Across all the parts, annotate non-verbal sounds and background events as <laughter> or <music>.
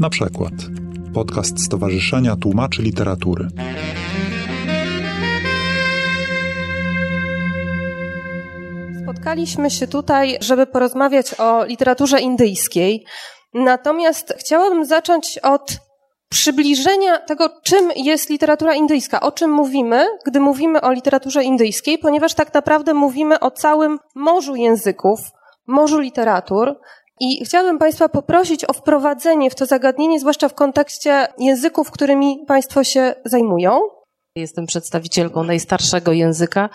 Na przykład podcast Stowarzyszenia Tłumaczy Literatury. Spotkaliśmy się tutaj, żeby porozmawiać o literaturze indyjskiej. Natomiast chciałabym zacząć od przybliżenia tego, czym jest literatura indyjska, o czym mówimy, gdy mówimy o literaturze indyjskiej, ponieważ tak naprawdę mówimy o całym morzu języków, morzu literatur. I chciałabym Państwa poprosić o wprowadzenie w to zagadnienie, zwłaszcza w kontekście języków, którymi Państwo się zajmują. Jestem przedstawicielką najstarszego języka,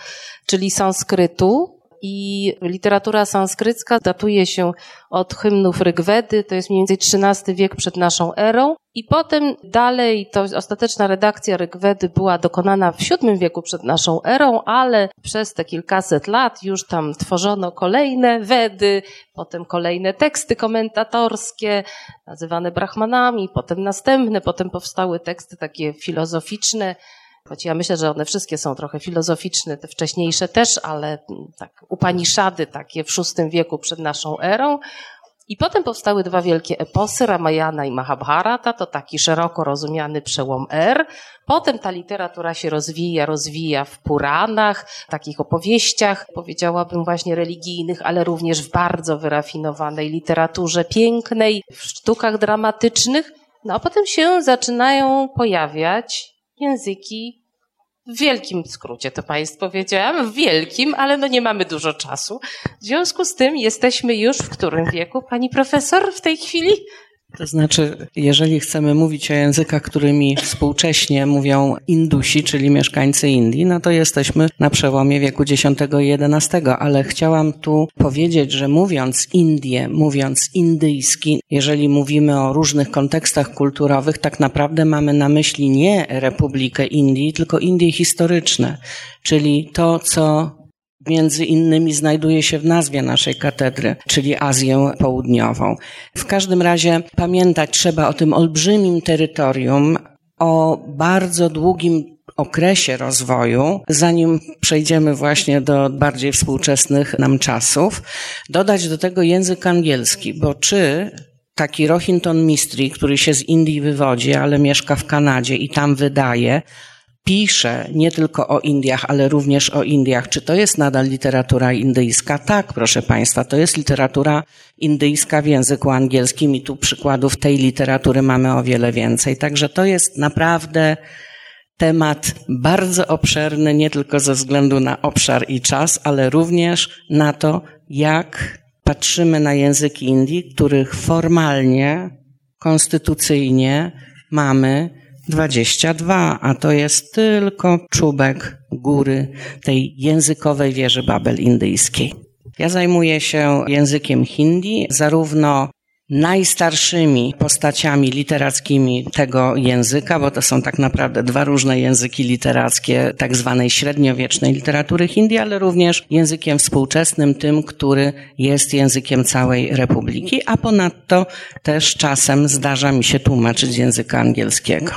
czyli sanskrytu. I literatura sanskrycka datuje się od hymnów Rygwedy, to jest mniej więcej XIII wiek przed naszą erą. I potem dalej, to ostateczna redakcja Rygwedy była dokonana w VII wieku przed naszą erą, ale przez te kilkaset lat już tam tworzono kolejne Wedy, potem kolejne teksty komentatorskie, nazywane brahmanami, potem następne, potem powstały teksty takie filozoficzne, Choć ja myślę, że one wszystkie są trochę filozoficzne, te wcześniejsze też, ale mm, tak Upaniszady takie w VI wieku przed naszą erą. I potem powstały dwa wielkie eposy, Ramayana i Mahabharata, to taki szeroko rozumiany przełom er. Potem ta literatura się rozwija, rozwija w Puranach, takich opowieściach, powiedziałabym właśnie religijnych, ale również w bardzo wyrafinowanej literaturze pięknej, w sztukach dramatycznych. No a potem się zaczynają pojawiać języki w wielkim skrócie to Państwu powiedziałam, w wielkim, ale no nie mamy dużo czasu. W związku z tym jesteśmy już w którym wieku, Pani Profesor, w tej chwili? To znaczy, jeżeli chcemy mówić o językach, którymi współcześnie mówią Indusi, czyli mieszkańcy Indii, no to jesteśmy na przełomie wieku X i XI, ale chciałam tu powiedzieć, że mówiąc Indie, mówiąc indyjski, jeżeli mówimy o różnych kontekstach kulturowych, tak naprawdę mamy na myśli nie Republikę Indii, tylko Indie historyczne, czyli to, co między innymi znajduje się w nazwie naszej katedry, czyli Azję Południową. W każdym razie pamiętać trzeba o tym olbrzymim terytorium, o bardzo długim okresie rozwoju, zanim przejdziemy właśnie do bardziej współczesnych nam czasów, dodać do tego język angielski, bo czy taki Rohinton Mistry, który się z Indii wywodzi, ale mieszka w Kanadzie i tam wydaje, pisze nie tylko o Indiach, ale również o Indiach. Czy to jest nadal literatura indyjska? Tak, proszę Państwa, to jest literatura indyjska w języku angielskim i tu przykładów tej literatury mamy o wiele więcej. Także to jest naprawdę temat bardzo obszerny, nie tylko ze względu na obszar i czas, ale również na to, jak patrzymy na języki Indii, których formalnie, konstytucyjnie mamy 22, a to jest tylko czubek góry tej językowej wieży Babel indyjskiej. Ja zajmuję się językiem hindi, zarówno najstarszymi postaciami literackimi tego języka, bo to są tak naprawdę dwa różne języki literackie tak zwanej średniowiecznej literatury hindi, ale również językiem współczesnym, tym, który jest językiem całej Republiki, a ponadto też czasem zdarza mi się tłumaczyć języka angielskiego.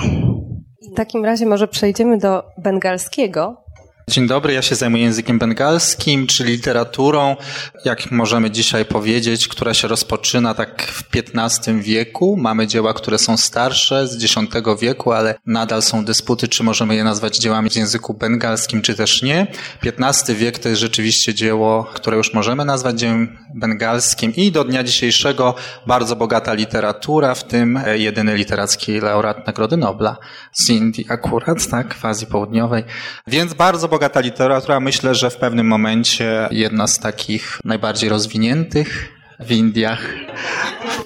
W takim razie może przejdziemy do bengalskiego, Dzień dobry, ja się zajmuję językiem bengalskim, czyli literaturą, jak możemy dzisiaj powiedzieć, która się rozpoczyna tak w XV wieku. Mamy dzieła, które są starsze, z X wieku, ale nadal są dysputy, czy możemy je nazwać dziełami w języku bengalskim, czy też nie. XV wiek to jest rzeczywiście dzieło, które już możemy nazwać dziełem bengalskim i do dnia dzisiejszego bardzo bogata literatura, w tym jedyny literacki laureat Nagrody Nobla z Indii akurat, tak, w Azji Południowej. Więc bardzo bogata literatura. Myślę, że w pewnym momencie jedna z takich najbardziej rozwiniętych w Indiach.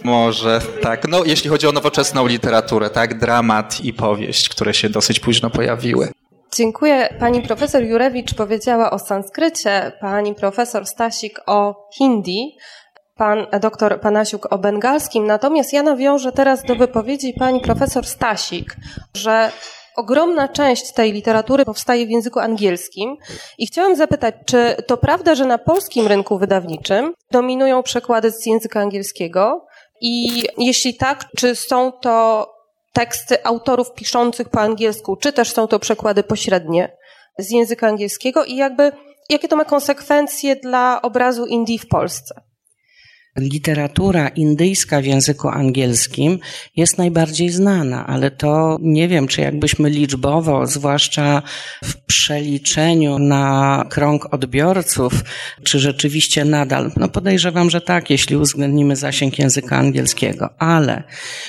Może tak. No, jeśli chodzi o nowoczesną literaturę, tak, dramat i powieść, które się dosyć późno pojawiły. Dziękuję. Pani profesor Jurewicz powiedziała o sanskrycie, pani profesor Stasik o hindi, pan doktor Panasiuk o bengalskim. Natomiast ja nawiążę teraz do wypowiedzi pani profesor Stasik, że ogromna część tej literatury powstaje w języku angielskim. I chciałam zapytać, czy to prawda, że na polskim rynku wydawniczym dominują przekłady z języka angielskiego? I jeśli tak, czy są to teksty autorów piszących po angielsku, czy też są to przekłady pośrednie z języka angielskiego? I jakby jakie to ma konsekwencje dla obrazu Indii w Polsce? Literatura indyjska w języku angielskim jest najbardziej znana, ale to nie wiem, czy jakbyśmy liczbowo, zwłaszcza w przeliczeniu na krąg odbiorców, czy rzeczywiście nadal, no podejrzewam, że tak, jeśli uwzględnimy zasięg języka angielskiego, ale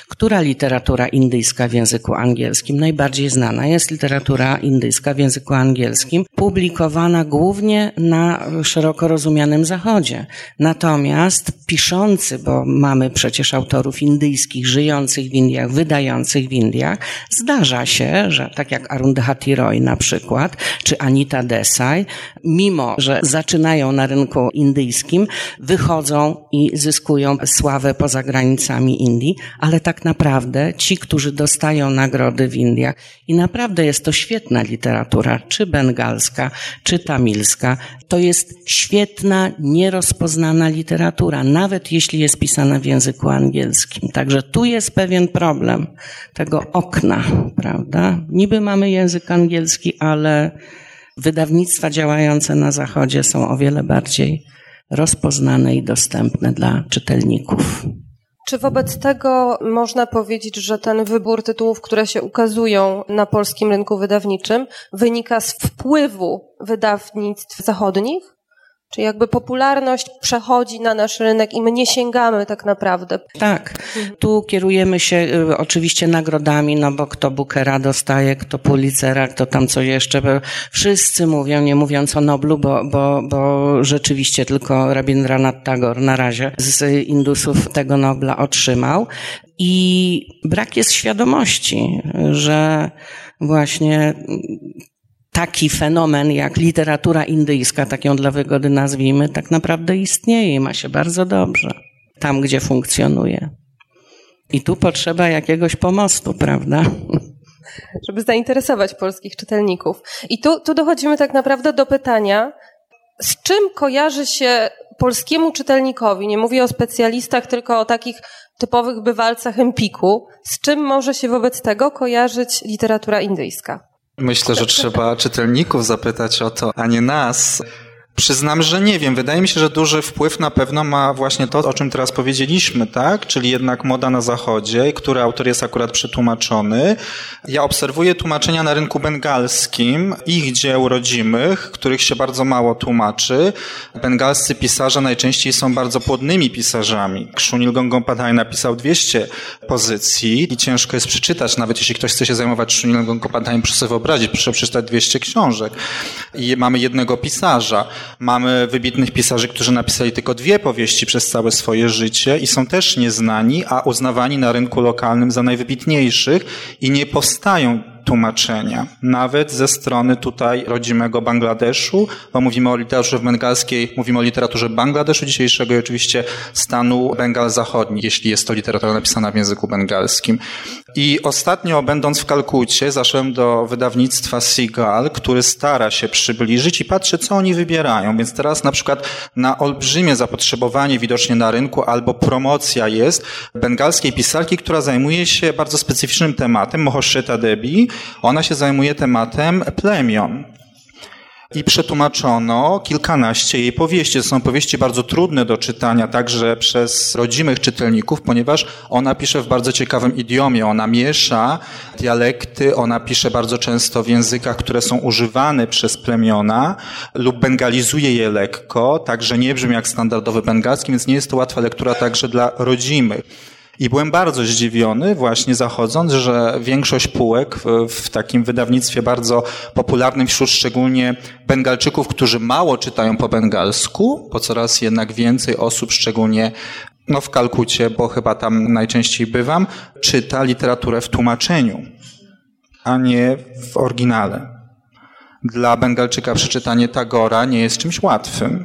która literatura indyjska w języku angielskim najbardziej znana jest literatura indyjska w języku angielskim, publikowana głównie na szeroko rozumianym Zachodzie. Natomiast piszący, bo mamy przecież autorów indyjskich żyjących w Indiach, wydających w Indiach, zdarza się, że tak jak Arundhati Roy na przykład, czy Anita Desai, mimo że zaczynają na rynku indyjskim, wychodzą i zyskują sławę poza granicami Indii, ale tak naprawdę ci, którzy dostają nagrody w Indiach i naprawdę jest to świetna literatura, czy bengalska, czy tamilska, to jest świetna, nierozpoznana literatura nawet jeśli jest pisana w języku angielskim. Także tu jest pewien problem tego okna, prawda? Niby mamy język angielski, ale wydawnictwa działające na Zachodzie są o wiele bardziej rozpoznane i dostępne dla czytelników. Czy wobec tego można powiedzieć, że ten wybór tytułów, które się ukazują na polskim rynku wydawniczym, wynika z wpływu wydawnictw zachodnich? Czy jakby popularność przechodzi na nasz rynek i my nie sięgamy tak naprawdę? Tak. Tu kierujemy się y, oczywiście nagrodami, no bo kto Bookera dostaje, kto Pulitzera, kto tam co jeszcze. Wszyscy mówią, nie mówiąc o Noblu, bo, bo, bo rzeczywiście tylko Rabindranath Tagore na razie z Indusów tego Nobla otrzymał. I brak jest świadomości, że właśnie taki fenomen jak literatura indyjska, tak ją dla wygody nazwijmy, tak naprawdę istnieje i ma się bardzo dobrze tam, gdzie funkcjonuje. I tu potrzeba jakiegoś pomostu, prawda? <laughs> Żeby zainteresować polskich czytelników. I tu, tu dochodzimy tak naprawdę do pytania, z czym kojarzy się polskiemu czytelnikowi, nie mówię o specjalistach, tylko o takich typowych bywalcach Empiku, z czym może się wobec tego kojarzyć literatura indyjska? Myślę, że trzeba czytelników zapytać o to, a nie nas. Przyznam, że nie wiem. Wydaje mi się, że duży wpływ na pewno ma właśnie to, o czym teraz powiedzieliśmy, tak? Czyli jednak moda na zachodzie, który autor jest akurat przetłumaczony. Ja obserwuję tłumaczenia na rynku bengalskim, ich dzieł rodzimych, których się bardzo mało tłumaczy. Bengalscy pisarze najczęściej są bardzo płodnymi pisarzami. Kshunil Gongompadhaj napisał 200 pozycji i ciężko jest przeczytać, nawet jeśli ktoś chce się zajmować Kshunilem Gongompadhajem, proszę sobie wyobrazić, proszę przeczytać 200 książek. I mamy jednego pisarza. Mamy wybitnych pisarzy, którzy napisali tylko dwie powieści przez całe swoje życie i są też nieznani, a uznawani na rynku lokalnym za najwybitniejszych i nie powstają tłumaczenia, nawet ze strony tutaj rodzimego Bangladeszu, bo mówimy o literaturze bengalskiej, mówimy o literaturze Bangladeszu dzisiejszego i oczywiście stanu Bengal Zachodni, jeśli jest to literatura napisana w języku bengalskim. I ostatnio, będąc w Kalkucie, zaszedłem do wydawnictwa Seagull, który stara się przybliżyć i patrzy, co oni wybierają. Więc teraz na przykład na olbrzymie zapotrzebowanie widocznie na rynku albo promocja jest bengalskiej pisarki, która zajmuje się bardzo specyficznym tematem, Mohosheta Debi, ona się zajmuje tematem plemion. I przetłumaczono kilkanaście jej powieści. To są powieści bardzo trudne do czytania, także przez rodzimych czytelników, ponieważ ona pisze w bardzo ciekawym idiomie. Ona miesza dialekty, ona pisze bardzo często w językach, które są używane przez plemiona lub bengalizuje je lekko, także nie brzmi jak standardowy bengalski, więc nie jest to łatwa lektura także dla rodzimych. I byłem bardzo zdziwiony właśnie zachodząc, że większość półek w, w, takim wydawnictwie bardzo popularnym wśród szczególnie Bengalczyków, którzy mało czytają po bengalsku, bo coraz jednak więcej osób, szczególnie no w Kalkucie, bo chyba tam najczęściej bywam, czyta literaturę w tłumaczeniu, a nie w oryginale. Dla Bengalczyka przeczytanie Tagora nie jest czymś łatwym.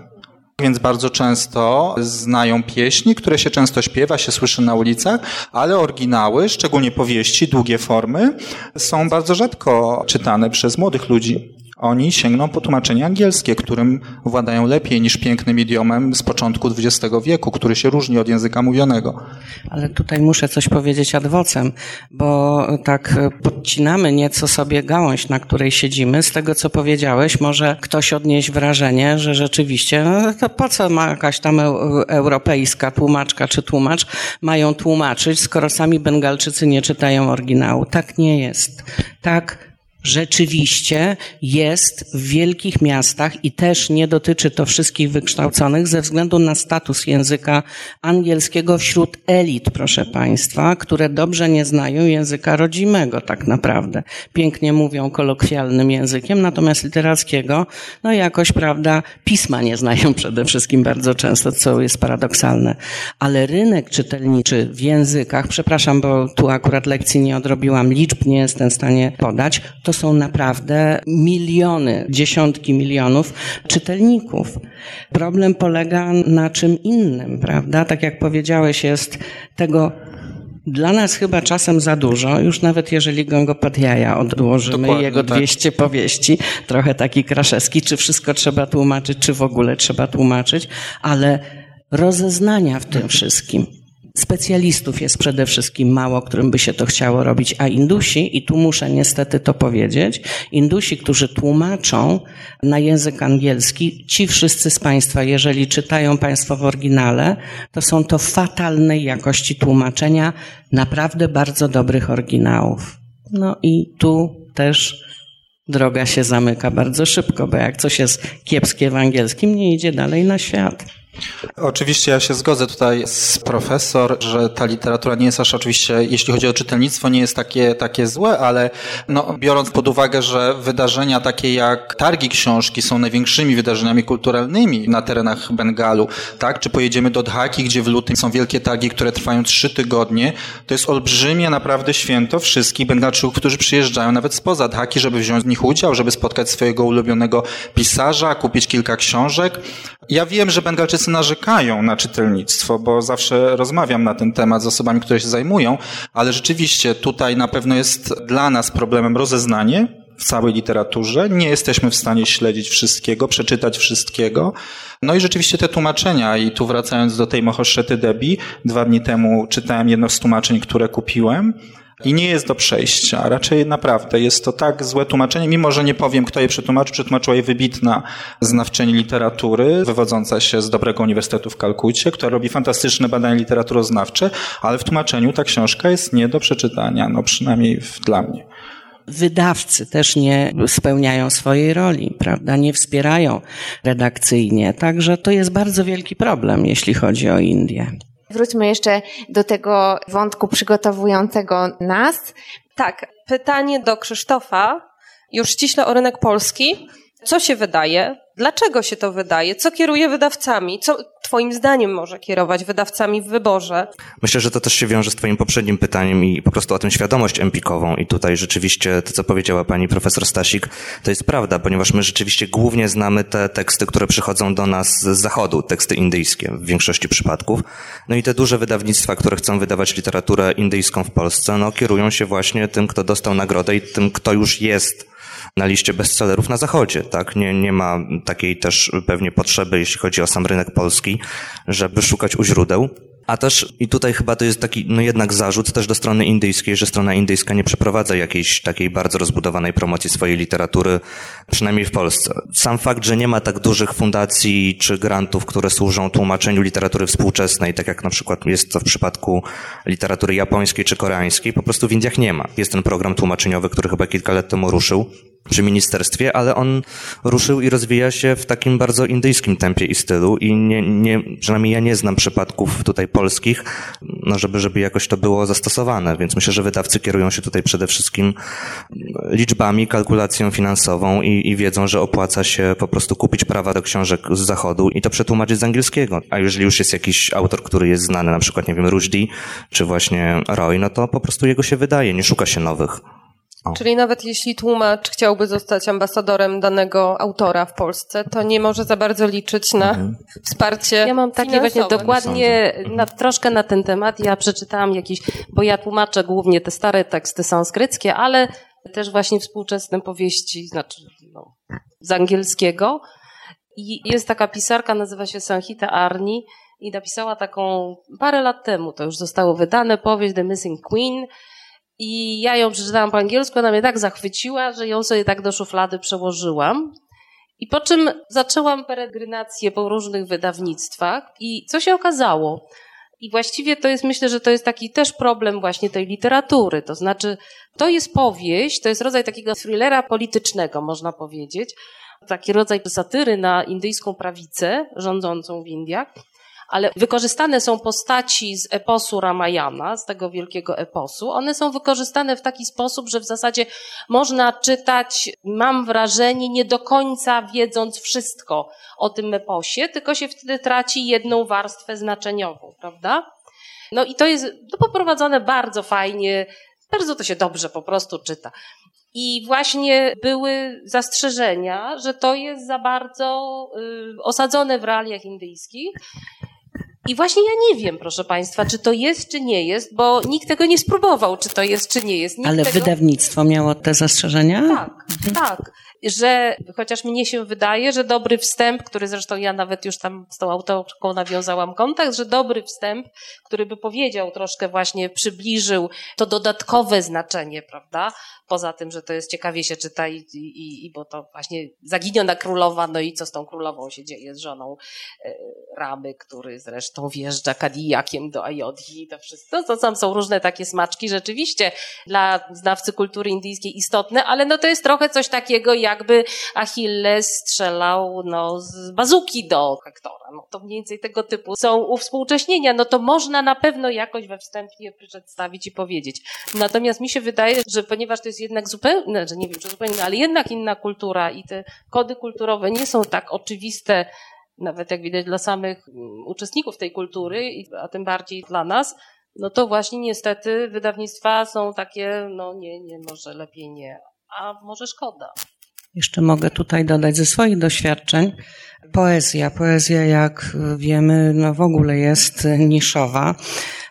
Więc bardzo często znają pieśni, które się często śpiewa, się słyszy na ulicach, ale oryginały, szczególnie powieści, długie formy, są bardzo rzadko czytane przez młodych ludzi. Oni sięgną po tłumaczenie angielskie, którym władają lepiej niż pięknym idiomem z początku XX wieku, który się różni od języka mówionego. Ale tutaj muszę coś powiedzieć ad vocem, bo tak podcinamy nieco sobie gałąź, na której siedzimy. Z tego, co powiedziałeś, może ktoś odnieść wrażenie, że rzeczywiście, no to po co ma jakaś tam europejska tłumaczka czy tłumacz mają tłumaczyć, skoro sami Bengalczycy nie czytają oryginału. Tak nie jest. Tak rzeczywiście jest w wielkich miastach i też nie dotyczy to wszystkich wykształconych ze względu na status języka angielskiego wśród elit, proszę Państwa, które dobrze nie znają języka rodzimego tak naprawdę. Pięknie mówią kolokwialnym językiem, natomiast literackiego, no jakoś, prawda, pisma nie znają przede wszystkim bardzo często, co jest paradoksalne. Ale rynek czytelniczy w językach, przepraszam, bo tu akurat lekcji nie odrobiłam, liczb nie jestem w stanie podać, to są naprawdę miliony, dziesiątki milionów czytelników. Problem polega na czym innym, prawda? Tak jak powiedziałeś, jest tego dla nas chyba czasem za dużo, już nawet jeżeli Gongopadiaja odłożymy Dokładnie, jego 200 tak. powieści, trochę taki Kraszewski, czy wszystko trzeba tłumaczyć, czy w ogóle trzeba tłumaczyć, ale rozeznania w tym wszystkim specjalistów jest przede wszystkim mało, którym by się to chciało robić, a Indusi, i tu muszę niestety to powiedzieć, Indusi, którzy tłumaczą na język angielski, ci wszyscy z Państwa, jeżeli czytają Państwo w oryginale, to są to fatalnej jakości tłumaczenia naprawdę bardzo dobrych oryginałów. No i tu też droga się zamyka bardzo szybko, bo jak coś jest kiepskie w angielskim, nie idzie dalej na świat. Oczywiście ja się zgodzę tutaj z profesor, że ta literatura nie jest aż oczywiście, jeśli chodzi o czytelnictwo, nie jest takie, takie złe, ale no, biorąc pod uwagę, że wydarzenia takie jak targi książki są największymi wydarzeniami kulturalnymi na terenach Bengalu, tak? Czy pojedziemy do Dhaki, gdzie w lutym są wielkie targi, które trwają trzy tygodnie, to jest olbrzymie naprawdę święto wszystkich Bengalczyków, którzy przyjeżdżają nawet spoza Dhaki, żeby wziąć w nich udział, żeby spotkać swojego ulubionego pisarza, kupić kilka książek. Ja wiem, że Bengalczycy narzekają na czytelnictwo, bo zawsze rozmawiam na ten temat z osobami, które się zajmują, ale rzeczywiście tutaj na pewno jest dla nas problemem rozeznanie w całej literaturze. Nie jesteśmy w stanie śledzić wszystkiego, przeczytać wszystkiego. No i rzeczywiście te tłumaczenia, i tu wracając do tej Mohoszety Debi, dwa dni temu czytałem jedno z tłumaczeń, które kupiłem i nie jest do przejścia. Raczej naprawdę jest to tak złe tłumaczenie, mimo że nie powiem, kto je przetłumaczył. Przetłumaczyła je wybitna znawczyni literatury, wywodząca się z dobrego uniwersytetu w Kalkucie, która robi fantastyczne badania literaturoznawcze, ale w tłumaczeniu ta książka jest nie do przeczytania, no przynajmniej dla mnie wydawcy też nie spełniają swojej roli, prawda? Nie wspierają redakcyjnie. Także to jest bardzo wielki problem, jeśli chodzi o Indię. Wróćmy jeszcze do tego wątku przygotowującego nas. Tak, pytanie do Krzysztofa, już ściśle o rynek polski. Co się wydaje? Dlaczego się to wydaje? Co kieruje wydawcami? Co Twoim zdaniem może kierować wydawcami w wyborze? Myślę, że to też się wiąże z Twoim poprzednim pytaniem i po prostu o tym świadomość empikową. I tutaj rzeczywiście to, co powiedziała pani profesor Stasik, to jest prawda, ponieważ my rzeczywiście głównie znamy te teksty, które przychodzą do nas z zachodu, teksty indyjskie w większości przypadków. No i te duże wydawnictwa, które chcą wydawać literaturę indyjską w Polsce, no kierują się właśnie tym, kto dostał nagrodę i tym, kto już jest na liście bestsellerów na zachodzie, tak? Nie, nie ma takiej też pewnie potrzeby, jeśli chodzi o sam rynek polski, żeby szukać u źródeł. A też, i tutaj chyba to jest taki, no jednak zarzut też do strony indyjskiej, że strona indyjska nie przeprowadza jakiejś takiej bardzo rozbudowanej promocji swojej literatury, przynajmniej w Polsce. Sam fakt, że nie ma tak dużych fundacji czy grantów, które służą tłumaczeniu literatury współczesnej, tak jak na przykład jest to w przypadku literatury japońskiej czy koreańskiej, po prostu w Indiach nie ma. Jest ten program tłumaczeniowy, który chyba kilka lat temu ruszył przy ministerstwie, ale on ruszył i rozwija się w takim bardzo indyjskim tempie i stylu i nie, nie, przynajmniej ja nie znam przypadków tutaj polskich, no żeby, żeby jakoś to było zastosowane, więc myślę, że wydawcy kierują się tutaj przede wszystkim liczbami, kalkulacją finansową i, i wiedzą, że opłaca się po prostu kupić prawa do książek z zachodu i to przetłumaczyć z angielskiego. A jeżeli już jest jakiś autor, który jest znany, na przykład, nie wiem, Rushdie, czy właśnie Roy, no to po prostu jego się wydaje, nie szuka się nowych. O. Czyli nawet jeśli tłumacz chciałby zostać ambasadorem danego autora w Polsce, to nie może za bardzo liczyć na mhm. wsparcie. Ja mam takie właśnie dokładnie na, troszkę na ten temat. Ja przeczytałam jakiś, bo ja tłumaczę głównie te stare teksty sanskryckie, ale też właśnie współczesne powieści, znaczy no, z angielskiego. I jest taka pisarka, nazywa się Sanhita Arni i napisała taką parę lat temu, to już zostało wydane, powieść The Missing Queen. I ja ją przeczytałam po angielsku, ona mnie tak zachwyciła, że ją sobie tak do szuflady przełożyłam. I po czym zaczęłam peregrinację po różnych wydawnictwach i co się okazało? I właściwie to jest, myślę, że to jest taki też problem właśnie tej literatury. To znaczy, to jest powieść, to jest rodzaj takiego thrillera politycznego, można powiedzieć. Taki rodzaj satyry na indyjską prawicę rządzącą w Indiach ale wykorzystane są postaci z eposu Ramayana, z tego wielkiego eposu. One są wykorzystane w taki sposób, że w zasadzie można czytać, mam wrażenie, nie do końca wiedząc wszystko o tym eposie, tylko się wtedy traci jedną warstwę znaczeniową, prawda? No i to jest to poprowadzone bardzo fajnie, bardzo to się dobrze po prostu czyta. I właśnie były zastrzeżenia, że to jest za bardzo y, osadzone w realiach indyjskich i właśnie ja nie wiem, proszę Państwa, czy to jest, czy nie jest, bo nikt tego nie spróbował, czy to jest, czy nie jest. Nikt Ale tego... wydawnictwo miało te zastrzeżenia? Tak, tak. Że chociaż mnie się wydaje, że dobry wstęp, który zresztą ja nawet już tam z tą autorką nawiązałam kontakt, że dobry wstęp, który by powiedział troszkę właśnie, przybliżył to dodatkowe znaczenie, prawda? Poza tym, że to jest ciekawie się czyta i, i, i bo to właśnie zaginiona królowa, no i co z tą królową się dzieje, z żoną e, Ramy, który zresztą wjeżdża Kadijakiem do Ayodhi i to wszystko. To tam są różne takie smaczki, rzeczywiście dla znawcy kultury indyjskiej istotne, ale no to jest trochę coś takiego, jakby Achilles strzelał no, z bazuki do Hektora. No to mniej więcej tego typu są uwspółcześnienia. No to można na pewno jakoś we wstępie przedstawić i powiedzieć. Natomiast mi się wydaje, że ponieważ to jest jednak zupełnie, że nie wiem czy zupełnie, ale jednak inna kultura i te kody kulturowe nie są tak oczywiste, nawet jak widać dla samych mm, uczestników tej kultury, a tym bardziej dla nas, no to właśnie niestety wydawnictwa są takie, no nie, nie, może lepiej nie, a może szkoda. Jeszcze mogę tutaj dodać ze swoich doświadczeń. Poezja. Poezja, jak wiemy, no w ogóle jest niszowa.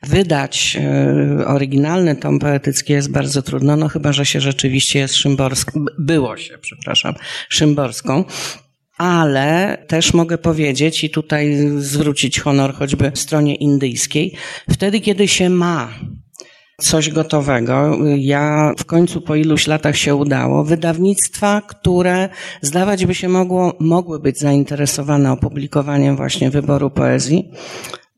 Wydać e, oryginalny tom poetycki jest bardzo trudno, no chyba, że się rzeczywiście jest szymborską, było się, przepraszam, szymborską. Ale też mogę powiedzieć i tutaj zwrócić honor choćby stronie indyjskiej, wtedy kiedy się ma coś gotowego. Ja w końcu po iluś latach się udało. Wydawnictwa, które zdawać by się mogło, mogły być zainteresowane opublikowaniem właśnie wyboru poezji.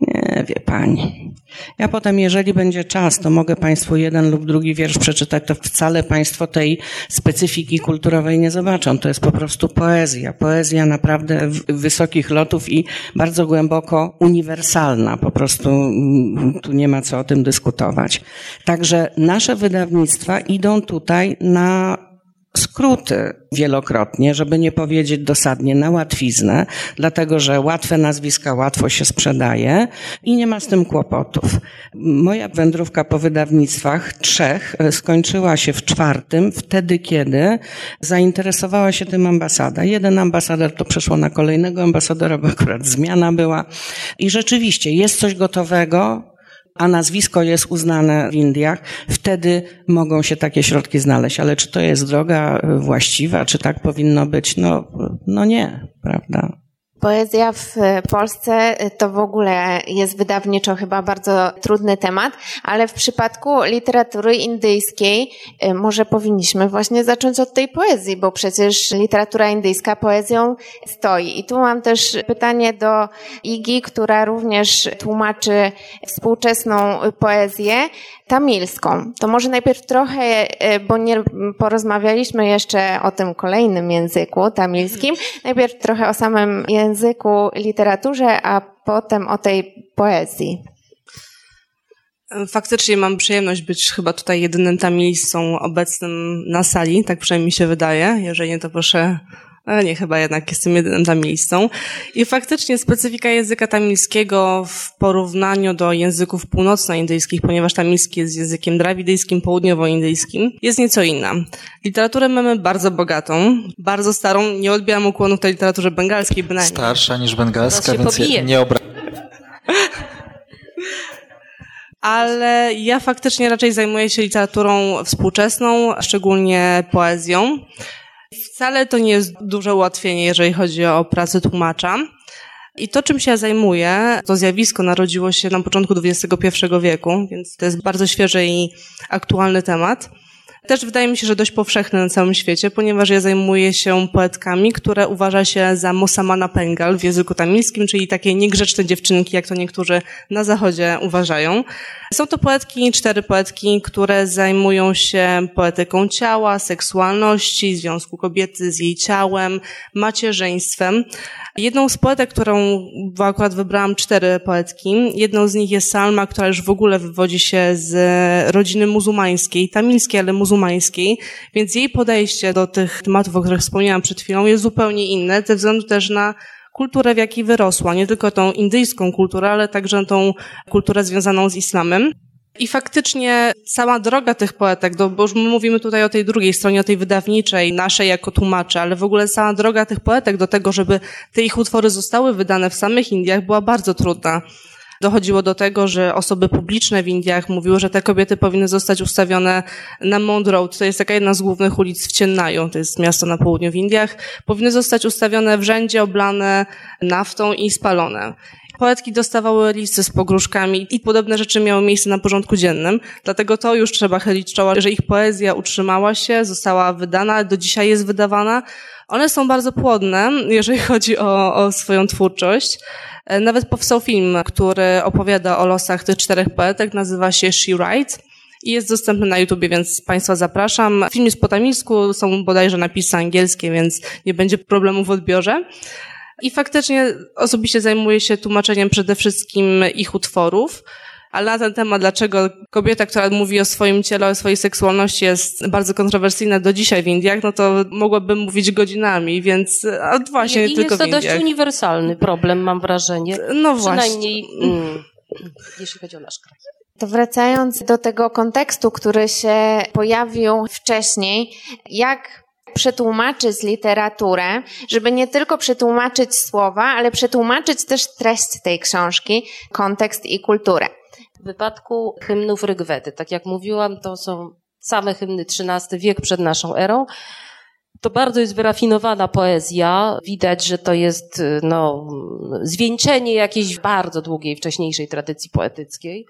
Nie, wie pani. Ja potem, jeżeli będzie czas, to mogę Państwu jeden lub drugi wiersz przeczytać, to wcale Państwo tej specyfiki kulturowej nie zobaczą. To jest po prostu poezja. Poezja naprawdę wysokich lotów i bardzo głęboko uniwersalna. Po prostu mm, tu nie ma co o tym dyskutować. Także nasze wydawnictwa idą tutaj na skróty wielokrotnie, żeby nie powiedzieć dosadnie na łatwiznę, dlatego że łatwe nazwiska łatwo się sprzedaje i nie ma z tym kłopotów. Moja wędrówka po wydawnictwach trzech skończyła się w czwartym, wtedy kiedy zainteresowała się tym ambasada. Jeden ambasador to przeszło na kolejnego ambasadora, bo akurat zmiana była. I rzeczywiście jest coś gotowego, a nazwisko jest uznane w Indiach, wtedy mogą się takie środki znaleźć. Ale czy to jest droga właściwa, czy tak powinno być? No, no nie, prawda? Poezja w Polsce to w ogóle jest wydawniczo chyba bardzo trudny temat, ale w przypadku literatury indyjskiej y, może powinniśmy właśnie zacząć od tej poezji, bo przecież literatura indyjska poezją stoi. I tu mam też pytanie do Igi, która również tłumaczy współczesną poezję tamilską. To może najpierw trochę, y, bo nie porozmawialiśmy jeszcze o tym kolejnym języku tamilskim, najpierw trochę o samym języku języku, literaturze, a potem o tej poezji. Faktycznie mam przyjemność być chyba tutaj jedynym tamilistą obecnym na sali, tak przynajmniej mi się wydaje. Jeżeli nie, to proszę ale nie, chyba jednak jestem jedynym tamilistą. I faktycznie specyfika języka tamilskiego w porównaniu do języków północnoindyjskich, ponieważ tamilski jest językiem drawidyjskim, południowoindyjskim, jest nieco inna. Literaturę mamy bardzo bogatą, bardzo starą, nie odbieram ukłonów tej literaturze bengalskiej bynajmniej. Starsza niż bengalska, więc nie obra... <laughs> ale ja faktycznie raczej zajmuję się literaturą współczesną, szczególnie poezją. Wcale to nie jest duże ułatwienie, jeżeli chodzi o pracę tłumacza. I to, czym się zajmuję, to zjawisko narodziło się na początku XXI wieku, więc to jest bardzo świeży i aktualny temat. Też wydaje mi się, że dość powszechny na całym świecie, ponieważ ja zajmuję się poetkami, które uważa się za Mosamana Pengal w języku tamilskim, czyli takie niegrzeczne dziewczynki, jak to niektórzy na zachodzie uważają. Są to poetki, cztery poetki, które zajmują się poetyką ciała, seksualności, związku kobiety z jej ciałem, macierzyństwem. Jedną z poetek, którą, bo akurat wybrałam cztery poetki, jedną z nich jest Salma, która już w ogóle wywodzi się z rodziny muzułmańskiej, tamilskiej, ale muzułmańskiej, więc jej podejście do tych tematów, o których wspomniałam przed chwilą, jest zupełnie inne, ze względu też na kulturę, w jakiej wyrosła. Nie tylko tą indyjską kulturę, ale także tą kulturę związaną z islamem. I faktycznie cała droga tych poetek, bo już mówimy tutaj o tej drugiej stronie, o tej wydawniczej, naszej jako tłumacze, ale w ogóle cała droga tych poetek do tego, żeby te ich utwory zostały wydane w samych Indiach, była bardzo trudna. Dochodziło do tego, że osoby publiczne w Indiach mówiły, że te kobiety powinny zostać ustawione na Mount Road, to jest taka jedna z głównych ulic w Ciennaju, to jest miasto na południu w Indiach, powinny zostać ustawione w rzędzie oblane naftą i spalone. Poetki dostawały listy z pogróżkami i podobne rzeczy miały miejsce na porządku dziennym, dlatego to już trzeba chylić czoła, że ich poezja utrzymała się, została wydana, do dzisiaj jest wydawana. One są bardzo płodne, jeżeli chodzi o, o swoją twórczość. E, nawet powstał film, który opowiada o losach tych czterech poetek, nazywa się She Writes i jest dostępny na YouTubie, więc Państwa zapraszam. Film jest po tamilsku, są bodajże napisy angielskie, więc nie będzie problemu w odbiorze. I faktycznie osobiście zajmuję się tłumaczeniem przede wszystkim ich utworów. Ale na ten temat, dlaczego kobieta, która mówi o swoim ciele, o swojej seksualności jest bardzo kontrowersyjna do dzisiaj w Indiach, no to mogłabym mówić godzinami, więc a właśnie I nie tylko jest to w Indiach. dość uniwersalny problem, mam wrażenie. No właśnie. Przynajmniej mm, jeśli chodzi o nasz kraj. To wracając do tego kontekstu, który się pojawił wcześniej, jak przetłumaczyć literaturę, żeby nie tylko przetłumaczyć słowa, ale przetłumaczyć też treść tej książki, kontekst i kulturę. W wypadku hymnów Rygwedy, tak jak mówiłam, to są same hymny XIII wiek przed naszą erą. To bardzo jest wyrafinowana poezja. Widać, że to jest no, zwieńczenie jakiejś bardzo długiej, wcześniejszej tradycji poetyckiej.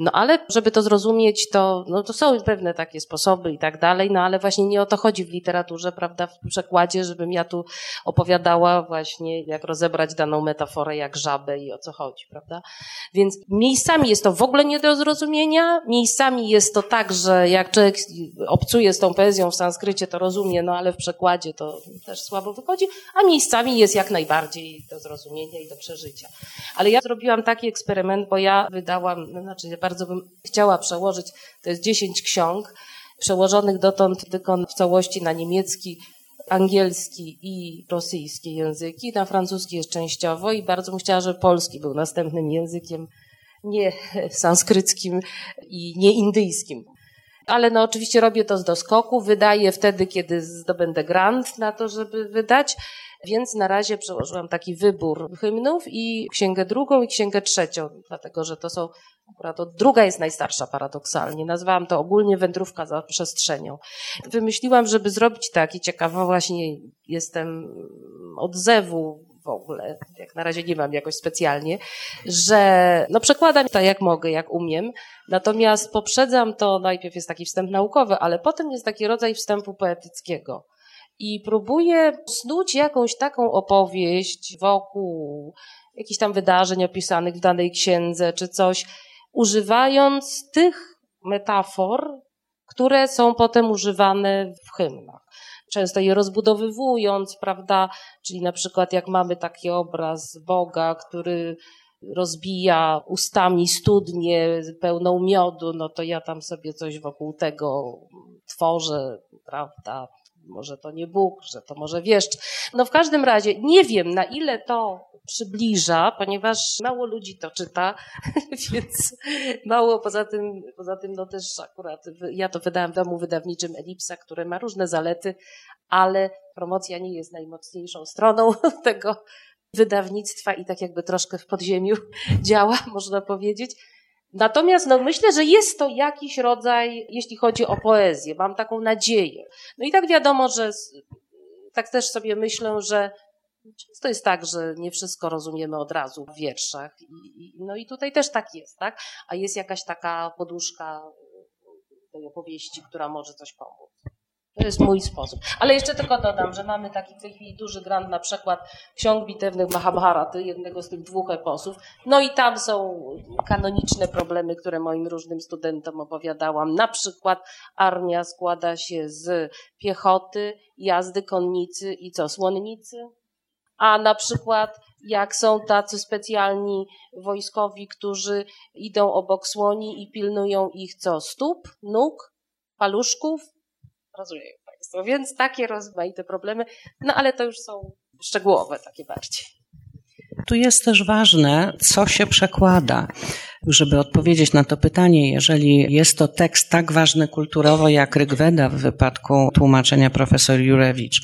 No ale żeby to zrozumieć, to, no, to są pewne takie sposoby i tak dalej, no ale właśnie nie o to chodzi w literaturze, prawda, w przekładzie, żebym ja tu opowiadała właśnie, jak rozebrać daną metaforę jak żabę i o co chodzi, prawda. Więc miejscami jest to w ogóle nie do zrozumienia, miejscami jest to tak, że jak człowiek obcuje z tą poezją w sanskrycie, to rozumie, no ale w przekładzie to też słabo wychodzi, a miejscami jest jak najbardziej do zrozumienia i do przeżycia. Ale ja zrobiłam taki eksperyment, bo ja wydałam, no, znaczy bardzo bym chciała przełożyć, to jest 10 ksiąg, przełożonych dotąd tylko w całości na niemiecki, angielski i rosyjski języki, na francuski jest częściowo i bardzo bym chciała, żeby polski był następnym językiem, nie <laughs> sanskryckim i nie indyjskim. Ale no oczywiście robię to z doskoku, wydaję wtedy, kiedy zdobędę grant na to, żeby wydać. Więc na razie przełożyłam taki wybór hymnów i księgę drugą i księgę trzecią, dlatego że to są Akurat druga jest najstarsza paradoksalnie. Nazwałam to ogólnie wędrówka za przestrzenią. Wymyśliłam, żeby zrobić tak i ciekawa właśnie jestem odzewu w ogóle, na razie nie mam jakoś specjalnie, że no przekładam to jak mogę, jak umiem, natomiast poprzedzam to, najpierw jest taki wstęp naukowy, ale potem jest taki rodzaj wstępu poetyckiego. I próbuję snuć jakąś taką opowieść wokół jakichś tam wydarzeń opisanych w danej księdze, czy coś, używając tych metafor, które są potem używane w hymnach. Często je rozbudowywując, prawda? Czyli na przykład jak mamy taki obraz Boga, który rozbija ustami studnię pełną miodu, no to ja tam sobie coś wokół tego tworzę, prawda? Może to nie Bóg, że to może wieszcz. No w każdym razie nie wiem, na ile to przybliża, ponieważ mało ludzi to czyta, <laughs> więc mało poza tym, poza tym no też akurat ja to wydałam w domu wydawniczym Elipsa, które ma różne zalety, ale promocja nie jest najmocniejszą stroną <laughs> tego wydawnictwa i tak jakby troszkę w podziemiu <laughs> działa, można powiedzieć. Natomiast no, myślę, że jest to jakiś rodzaj, jeśli chodzi o poezję, mam taką nadzieję. No i tak wiadomo, że tak też sobie myślę, że Często jest tak, że nie wszystko rozumiemy od razu w wierszach. I, no i tutaj też tak jest, tak? A jest jakaś taka poduszka tej opowieści, która może coś pomóc. To jest mój sposób. Ale jeszcze tylko dodam, że mamy taki w tej chwili duży grant na przykład ksiąg bitewnych Mahabharaty, jednego z tych dwóch eposów. No i tam są kanoniczne problemy, które moim różnym studentom opowiadałam. Na przykład armia składa się z piechoty, jazdy konnicy i co, słonnicy? A na przykład jak są tacy specjalni wojskowi, którzy idą obok słoni i pilnują ich co? Stóp, nóg, paluszków? Rozumieją Państwo. Więc takie rozmaite problemy, no ale to już są szczegółowe takie bardziej. Tu jest też ważne, co się przekłada. Żeby odpowiedzieć na to pytanie, jeżeli jest to tekst tak ważny kulturowo jak Rygweda w wypadku tłumaczenia profesor Jurewicz,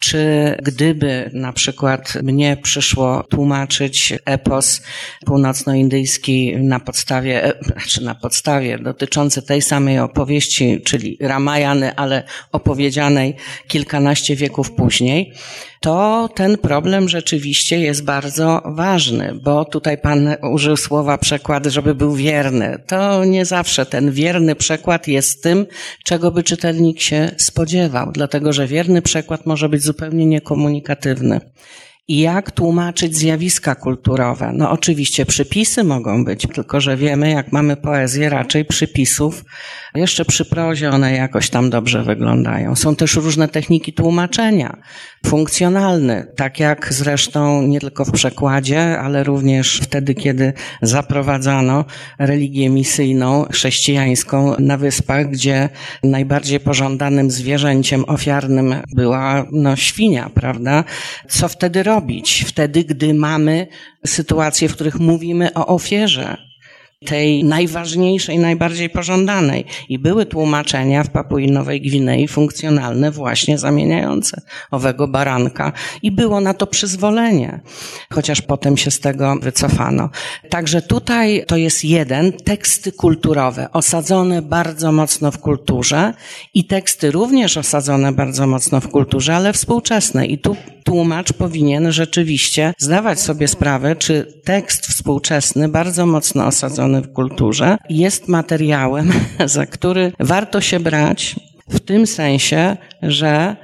czy gdyby na przykład mnie przyszło tłumaczyć epos północnoindyjski na podstawie, e, znaczy na podstawie dotyczący tej samej opowieści, czyli Ramayany, ale opowiedzianej kilkanaście wieków później, to ten problem rzeczywiście jest bardzo ważny, bo tutaj pan użył słowa przekład, żeby był wierny. To nie zawsze ten wierny przekład jest tym, czego by czytelnik się spodziewał, dlatego że wierny przekład może być zupełnie niekomunikatywny. I jak tłumaczyć zjawiska kulturowe? No oczywiście przypisy mogą być, tylko że wiemy, jak mamy poezję, raczej przypisów, jeszcze przy prozie one jakoś tam dobrze wyglądają. Są też różne techniki tłumaczenia, funkcjonalne, tak jak zresztą nie tylko w przekładzie, ale również wtedy, kiedy zaprowadzano religię misyjną, chrześcijańską na wyspach, gdzie najbardziej pożądanym zwierzęciem ofiarnym była no, świnia, prawda? Co wtedy robić? Robić wtedy, gdy mamy sytuacje, w których mówimy o ofierze tej najważniejszej, najbardziej pożądanej. I były tłumaczenia w Papui Nowej Gwinei funkcjonalne, właśnie zamieniające owego baranka. I było na to przyzwolenie, chociaż potem się z tego wycofano. Także tutaj to jest jeden, teksty kulturowe, osadzone bardzo mocno w kulturze i teksty również osadzone bardzo mocno w kulturze, ale współczesne. I tu tłumacz powinien rzeczywiście zdawać sobie sprawę, czy tekst współczesny, bardzo mocno osadzony w kulturze, jest materiałem, <laughs> za który warto się brać w tym sensie, że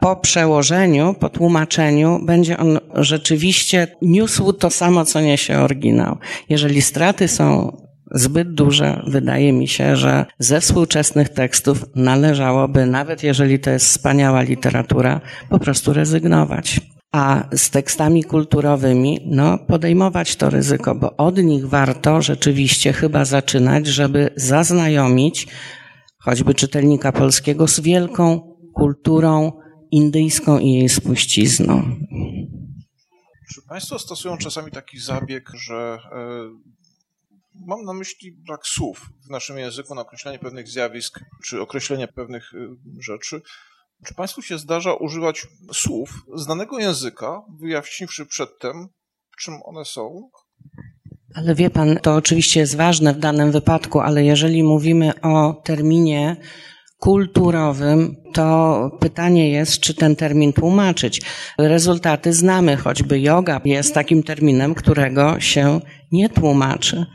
po przełożeniu, po tłumaczeniu będzie on rzeczywiście niósł to samo, co niesie oryginał. Jeżeli straty są zbyt duże, wydaje mi się, że ze współczesnych tekstów należałoby, nawet jeżeli to jest wspaniała literatura, po prostu rezygnować. A z tekstami kulturowymi, no, podejmować to ryzyko, bo od nich warto rzeczywiście chyba zaczynać, żeby zaznajomić choćby czytelnika polskiego z wielką kulturą indyjską i jej spuścizną. Czy Państwo stosują czasami taki zabieg, że e, Mam na myśli brak słów w naszym języku na określenie pewnych zjawisk czy określenie pewnych y, rzeczy. Czy Państwu się zdarza używać słów znanego języka, wyjaśniwszy przedtem, czym one są? Ale wie Pan, to oczywiście jest ważne w danym wypadku, ale jeżeli mówimy o terminie kulturowym, to pytanie jest, czy ten termin tłumaczyć. Rezultaty znamy, choćby yoga jest takim terminem, którego się nie tłumaczy.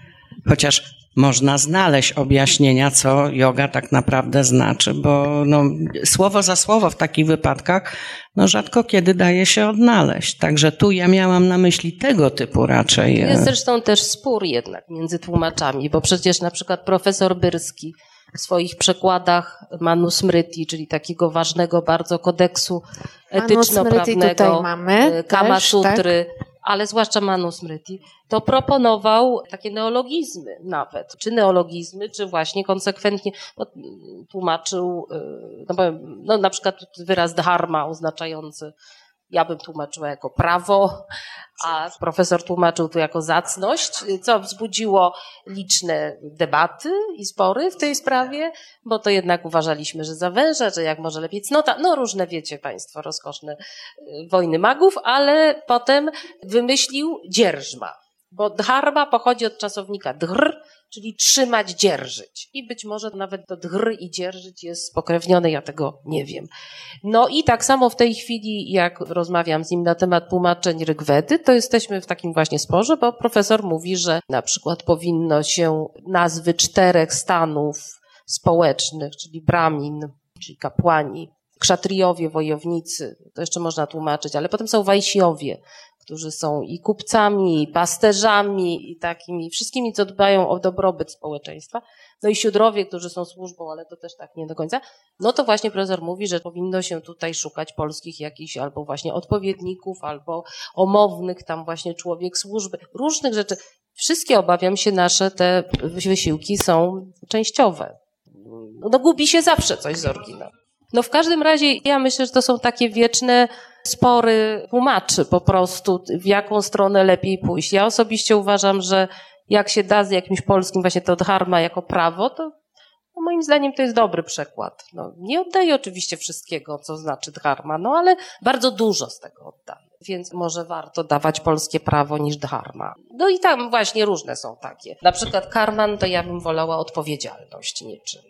Chociaż można znaleźć objaśnienia, co yoga tak naprawdę znaczy, bo no, słowo za słowo w takich wypadkach no, rzadko kiedy daje się odnaleźć. Także tu ja miałam na myśli tego typu raczej. Jest e, zresztą też spór jednak między tłumaczami, bo przecież na przykład profesor Byrski w swoich przekładach Manusmriti, czyli takiego ważnego bardzo kodeksu etyczno-prawnego, e, Kama też, Sutry, tak? Ale zwłaszcza Manusmriti, to proponował takie neologizmy nawet, czy neologizmy, czy właśnie konsekwentnie no, tłumaczył, y, no, no, na przykład wyraz dharma oznaczający ja bym tłumaczyła jako prawo, a profesor tłumaczył to jako zacność, co wzbudziło liczne debaty i spory w tej sprawie, bo to jednak uważaliśmy, że zawęża, że jak może lepiej cnota, no różne wiecie Państwo, rozkoszne y, wojny magów, ale potem wymyślił dzierżma Bo dharma pochodzi od czasownika dhr, czyli trzymać, dzierżyć. I być może nawet to dhr i dzierżyć jest spokrewnione, ja tego nie wiem. No i tak samo w tej chwili, jak rozmawiam z nim na temat tłumaczeń Rygwedy, to jesteśmy w takim właśnie sporze, bo profesor mówi, że na przykład powinno się nazwy czterech stanów społecznych, czyli Brahmin, czyli kapłani, krzatriowie, wojownicy, to jeszcze można tłumaczyć, ale potem są wajsiowie, którzy są i kupcami, i pasterzami, i takimi wszystkimi, co dbają o dobrobyt społeczeństwa. No i siódrowie, którzy są służbą, ale to też tak nie do końca. No to właśnie profesor mówi, że powinno się tutaj szukać polskich jakichś albo właśnie odpowiedników, albo omownych tam właśnie człowiek służby, różnych rzeczy. Wszystkie, obawiam się, nasze te wysiłki są częściowe. No gubi się zawsze coś z oryginału. No w każdym razie ja myślę, że to są takie wieczne spory tłumaczy po prostu, w jaką stronę lepiej pójść. Ja osobiście uważam, że jak się da z jakimś polskim właśnie to dharma jako prawo, to no moim zdaniem to jest dobry przekład. No, nie oddaję oczywiście wszystkiego, co znaczy dharma, no ale bardzo dużo z tego oddaję. Więc może warto dawać polskie prawo niż dharma. No i tam właśnie różne są takie. Na przykład karman to ja bym wolała odpowiedzialność niczym.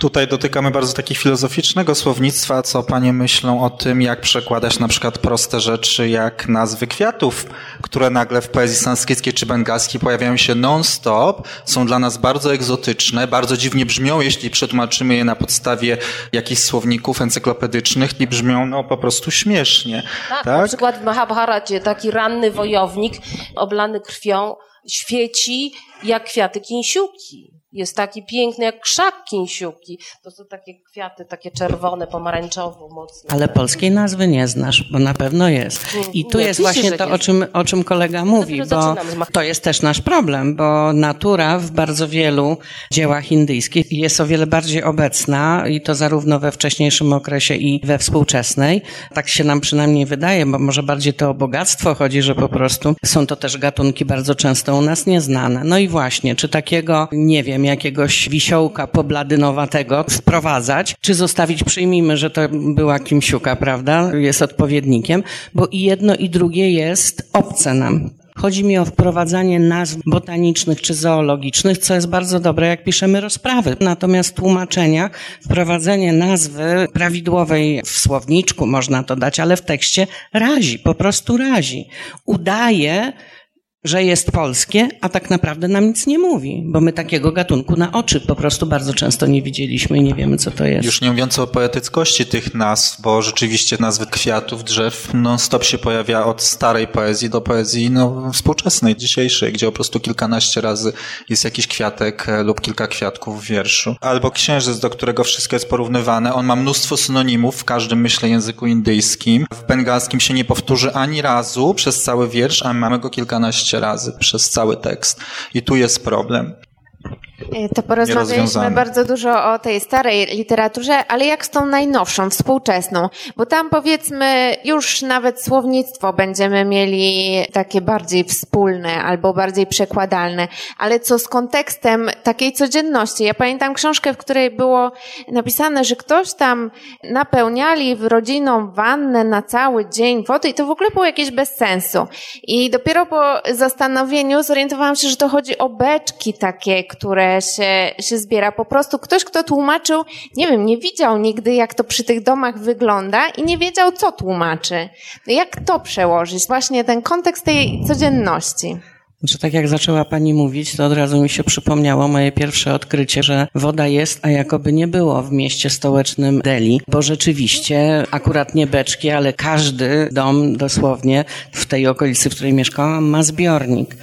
Tutaj dotykamy bardzo takiego filozoficznego słownictwa, co panie myślą o tym, jak przekładać na przykład proste rzeczy jak nazwy kwiatów, które nagle w poezji sanskryckiej czy bengalskiej pojawiają się non-stop, są dla nas bardzo egzotyczne, bardzo dziwnie brzmią, jeśli przetłumaczymy je na podstawie jakichś słowników encyklopedycznych i brzmią no po prostu śmiesznie. Tak, tak? na przykład w Mahabharacie taki ranny wojownik oblany krwią świeci jak kwiaty kinsiuki. Jest taki piękny jak krzak kinsiuki. To są takie kwiaty, takie czerwone, pomarańczowo, mocne. Ale polskiej nazwy nie znasz, bo na pewno jest. I tu nie, jest właśnie to, o czym, o czym kolega mówi, bo to jest też nasz problem, bo natura w bardzo wielu dziełach indyjskich jest o wiele bardziej obecna i to zarówno we wcześniejszym okresie i we współczesnej. Tak się nam przynajmniej wydaje, bo może bardziej to o bogactwo chodzi, że po prostu są to też gatunki bardzo często u nas nieznane. No i właśnie, czy takiego, nie wiem, wiem, jakiegoś wisiołka pobladynowatego wprowadzać, czy zostawić, przyjmijmy, że to była kimsiuka, prawda, jest odpowiednikiem, bo i jedno i drugie jest obce nam. Chodzi mi o wprowadzanie nazw botanicznych czy zoologicznych, co jest bardzo dobre, jak piszemy rozprawy. Natomiast tłumaczenia, wprowadzenie nazwy prawidłowej w słowniczku można to dać, ale w tekście razi, po prostu razi. Udaje, że jest polskie, a tak naprawdę nam nic nie mówi, bo my takiego gatunku na oczy po prostu bardzo często nie widzieliśmy i nie wiemy, co to jest. Już nie mówiąc o poetyckości tych nazw, bo rzeczywiście nazwy kwiatów, drzew non-stop się pojawia od starej poezji do poezji no, współczesnej, dzisiejszej, gdzie po prostu kilkanaście razy jest jakiś kwiatek e, lub kilka kwiatków w wierszu. Albo księżyc, do którego wszystko jest porównywane. On ma mnóstwo synonimów w każdym, myślę, języku indyjskim. W bengalskim się nie powtórzy ani razu przez cały wiersz, a mamy go kilkanaście razy przez cały tekst. I tu jest problem. E, to porozmawialiśmy bardzo dużo o tej starej literaturze, ale jak z tą najnowszą, współczesną? Bo tam powiedzmy już nawet słownictwo będziemy mieli takie bardziej wspólne albo bardziej przekładalne, ale co z kontekstem takiej codzienności? Ja pamiętam książkę, w której było napisane, że ktoś tam napełniali w rodziną wannę na cały dzień wody i to w ogóle było jakieś bez sensu. I dopiero po zastanowieniu zorientowałam się, że to chodzi o beczki takie, które się, się zbiera. Po prostu ktoś, kto tłumaczył, nie wiem, nie widział nigdy, jak to przy tych domach wygląda i nie wiedział, co tłumaczy. Jak to przełożyć? Właśnie ten kontekst tej codzienności. Znaczy, tak jak zaczęła Pani mówić, to od razu mi się przypomniało moje pierwsze odkrycie, że woda jest, a jakoby nie było w mieście stołecznym Delhi, bo rzeczywiście akurat nie beczki, ale każdy dom dosłownie w tej okolicy, w której mieszkałam, ma zbiornik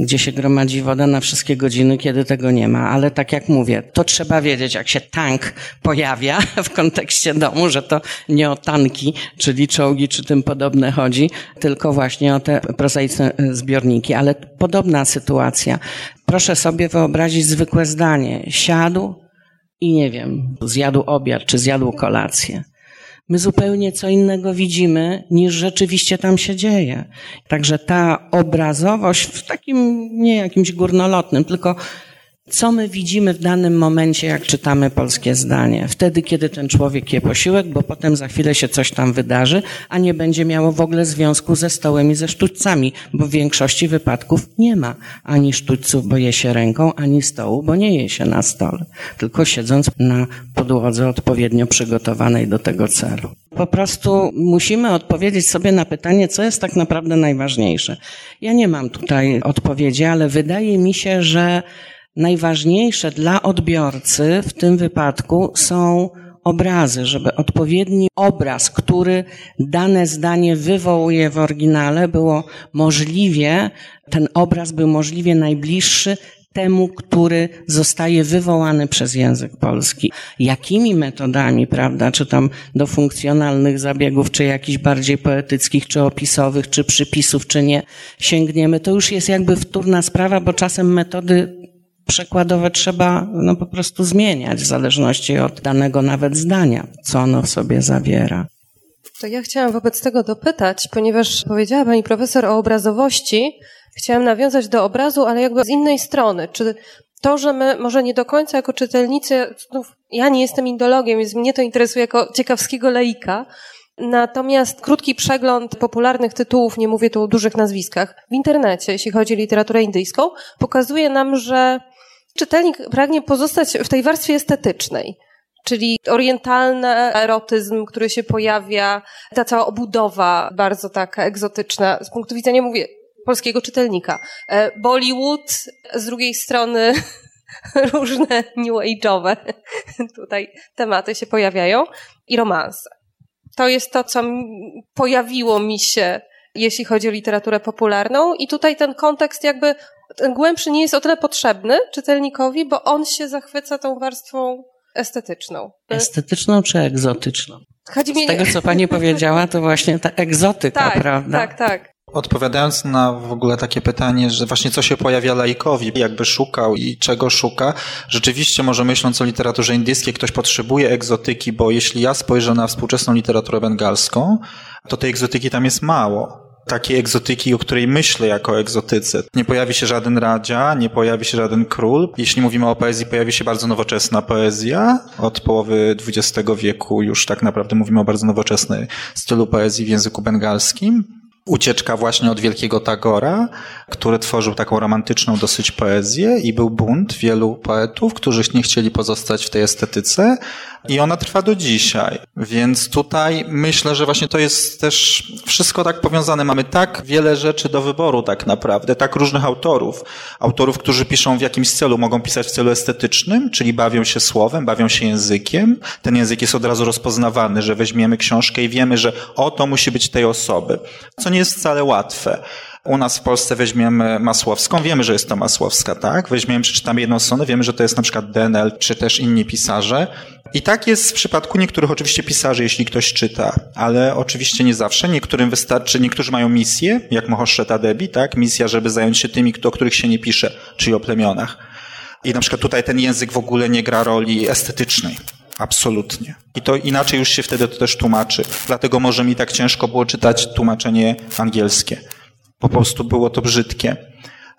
gdzie się gromadzi woda na wszystkie godziny, kiedy tego nie ma. Ale tak jak mówię, to trzeba wiedzieć, jak się tank pojawia w kontekście domu, że to nie o tanki, czyli czołgi czy tym podobne chodzi, tylko właśnie o te prozaiczne zbiorniki. Ale podobna sytuacja. Proszę sobie wyobrazić zwykłe zdanie. Siadł i nie wiem, zjadł obiad czy zjadł kolację my zupełnie co innego widzimy, niż rzeczywiście tam się dzieje. Także ta obrazowość w takim, nie jakimś górnolotnym, tylko Co my widzimy w danym momencie, jak czytamy polskie zdanie? Wtedy, kiedy ten człowiek je posiłek, bo potem za chwilę się coś tam wydarzy, a nie będzie miało w ogóle związku ze stołem i ze sztućcami, bo w większości wypadków nie ma ani sztućców, bo je się ręką, ani stołu, bo nie je się na stole, tylko siedząc na podłodze odpowiednio przygotowanej do tego celu. Po prostu musimy odpowiedzieć sobie na pytanie, co jest tak naprawdę najważniejsze. Ja nie mam tutaj odpowiedzi, ale wydaje mi się, że najważniejsze dla odbiorcy w tym wypadku są obrazy, żeby odpowiedni obraz, który dane zdanie wywołuje w oryginale, było możliwie, ten obraz był możliwie najbliższy temu, który zostaje wywołany przez język polski. Jakimi metodami, prawda, czy tam do funkcjonalnych zabiegów, czy jakichś bardziej poetyckich, czy opisowych, czy przypisów, czy nie sięgniemy, to już jest jakby wtórna sprawa, bo czasem metody przekładowe trzeba no, po prostu zmieniać w zależności od danego nawet zdania, co ono w sobie zawiera. To ja chciałam wobec tego dopytać, ponieważ powiedziała pani profesor o obrazowości, chciałam nawiązać do obrazu, ale jakby z innej strony. Czy to, że my może nie do końca jako czytelnicy, znów ja nie jestem indologiem, więc mnie to interesuje jako ciekawskiego laika, Natomiast krótki przegląd popularnych tytułów, nie mówię tu o dużych nazwiskach, w internecie, jeśli chodzi o literaturę indyjską, pokazuje nam, że czytelnik pragnie pozostać w tej warstwie estetycznej. Czyli orientalny erotyzm, który się pojawia, ta cała obudowa bardzo taka egzotyczna, z punktu widzenia, mówię, polskiego czytelnika. E, Bollywood, z drugiej strony <laughs> różne new age'owe <laughs> tutaj tematy się pojawiają i romanse. To jest to, co pojawiło mi się, jeśli chodzi o literaturę popularną i tutaj ten kontekst jakby ten głębszy nie jest o tyle potrzebny czytelnikowi, bo on się zachwyca tą warstwą estetyczną. Estetyczną czy egzotyczną? Z tego, co pani powiedziała, to właśnie ta egzotyka, tak, prawda? Tak, tak. Odpowiadając na w ogóle takie pytanie, że właśnie co się pojawia laikowi, jakby szukał i czego szuka, rzeczywiście może myśląc o literaturze indyjskiej, ktoś potrzebuje egzotyki, bo jeśli ja spojrzę na współczesną literaturę bengalską, to tej egzotyki tam jest mało takiej egzotyki, o której myślę jako egzotyce. Nie pojawi się żaden radzia, nie pojawi się żaden król. Jeśli mówimy o poezji, pojawi się bardzo nowoczesna poezja. Od połowy XX wieku już tak naprawdę mówimy o bardzo nowoczesnej stylu poezji w języku bengalskim. Ucieczka właśnie od wielkiego Tagora, który tworzył taką romantyczną dosyć poezję i był bunt wielu poetów, którzy nie chcieli pozostać w tej estetyce i ona trwa do dzisiaj. Więc tutaj myślę, że właśnie to jest też wszystko tak powiązane. Mamy tak wiele rzeczy do wyboru tak naprawdę, tak różnych autorów. Autorów, którzy piszą w jakimś celu, mogą pisać w celu estetycznym, czyli bawią się słowem, bawią się językiem. Ten język jest od razu rozpoznawany, że weźmiemy książkę i wiemy, że o, to musi być tej osoby. Co nie jest wcale łatwe. U nas w Polsce weźmiemy Masłowską, wiemy, że jest to Masłowska, tak? Weźmiemy, przeczytamy jedną stronę, wiemy, że to jest na przykład Denel, czy też inni pisarze. I tak jest w przypadku niektórych oczywiście pisarzy, jeśli ktoś czyta, ale oczywiście nie zawsze. Niektórym wystarczy, niektórzy mają misję, jak Mohoszeta Debi, tak? Misja, żeby zająć się tymi, o których się nie pisze, czyli o plemionach. I na przykład tutaj ten język w ogóle nie gra roli estetycznej. Absolutnie. I to inaczej już się wtedy to też tłumaczy. Dlatego może mi tak ciężko było czytać tłumaczenie angielskie. Po prostu było to brzydkie.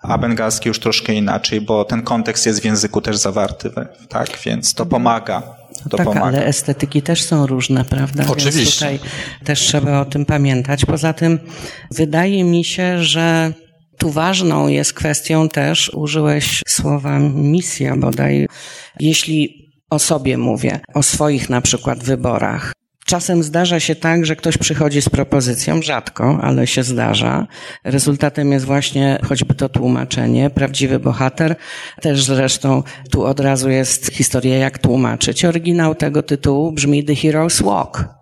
A bengalskie już troszkę inaczej, bo ten kontekst jest w języku też zawarty, tak? Więc to pomaga. To tak, pomaga. ale estetyki też są różne, prawda? Oczywiście. Więc tutaj też trzeba o tym pamiętać. Poza tym wydaje mi się, że tu ważną jest kwestią też, użyłeś słowa misja bodaj. Jeśli o sobie mówię, o swoich na przykład wyborach. Czasem zdarza się tak, że ktoś przychodzi z propozycją, rzadko, ale się zdarza. Rezultatem jest właśnie choćby to tłumaczenie, prawdziwy bohater. Też zresztą tu od razu jest historia, jak tłumaczyć. Oryginał tego tytułu brzmi The Hero's Walk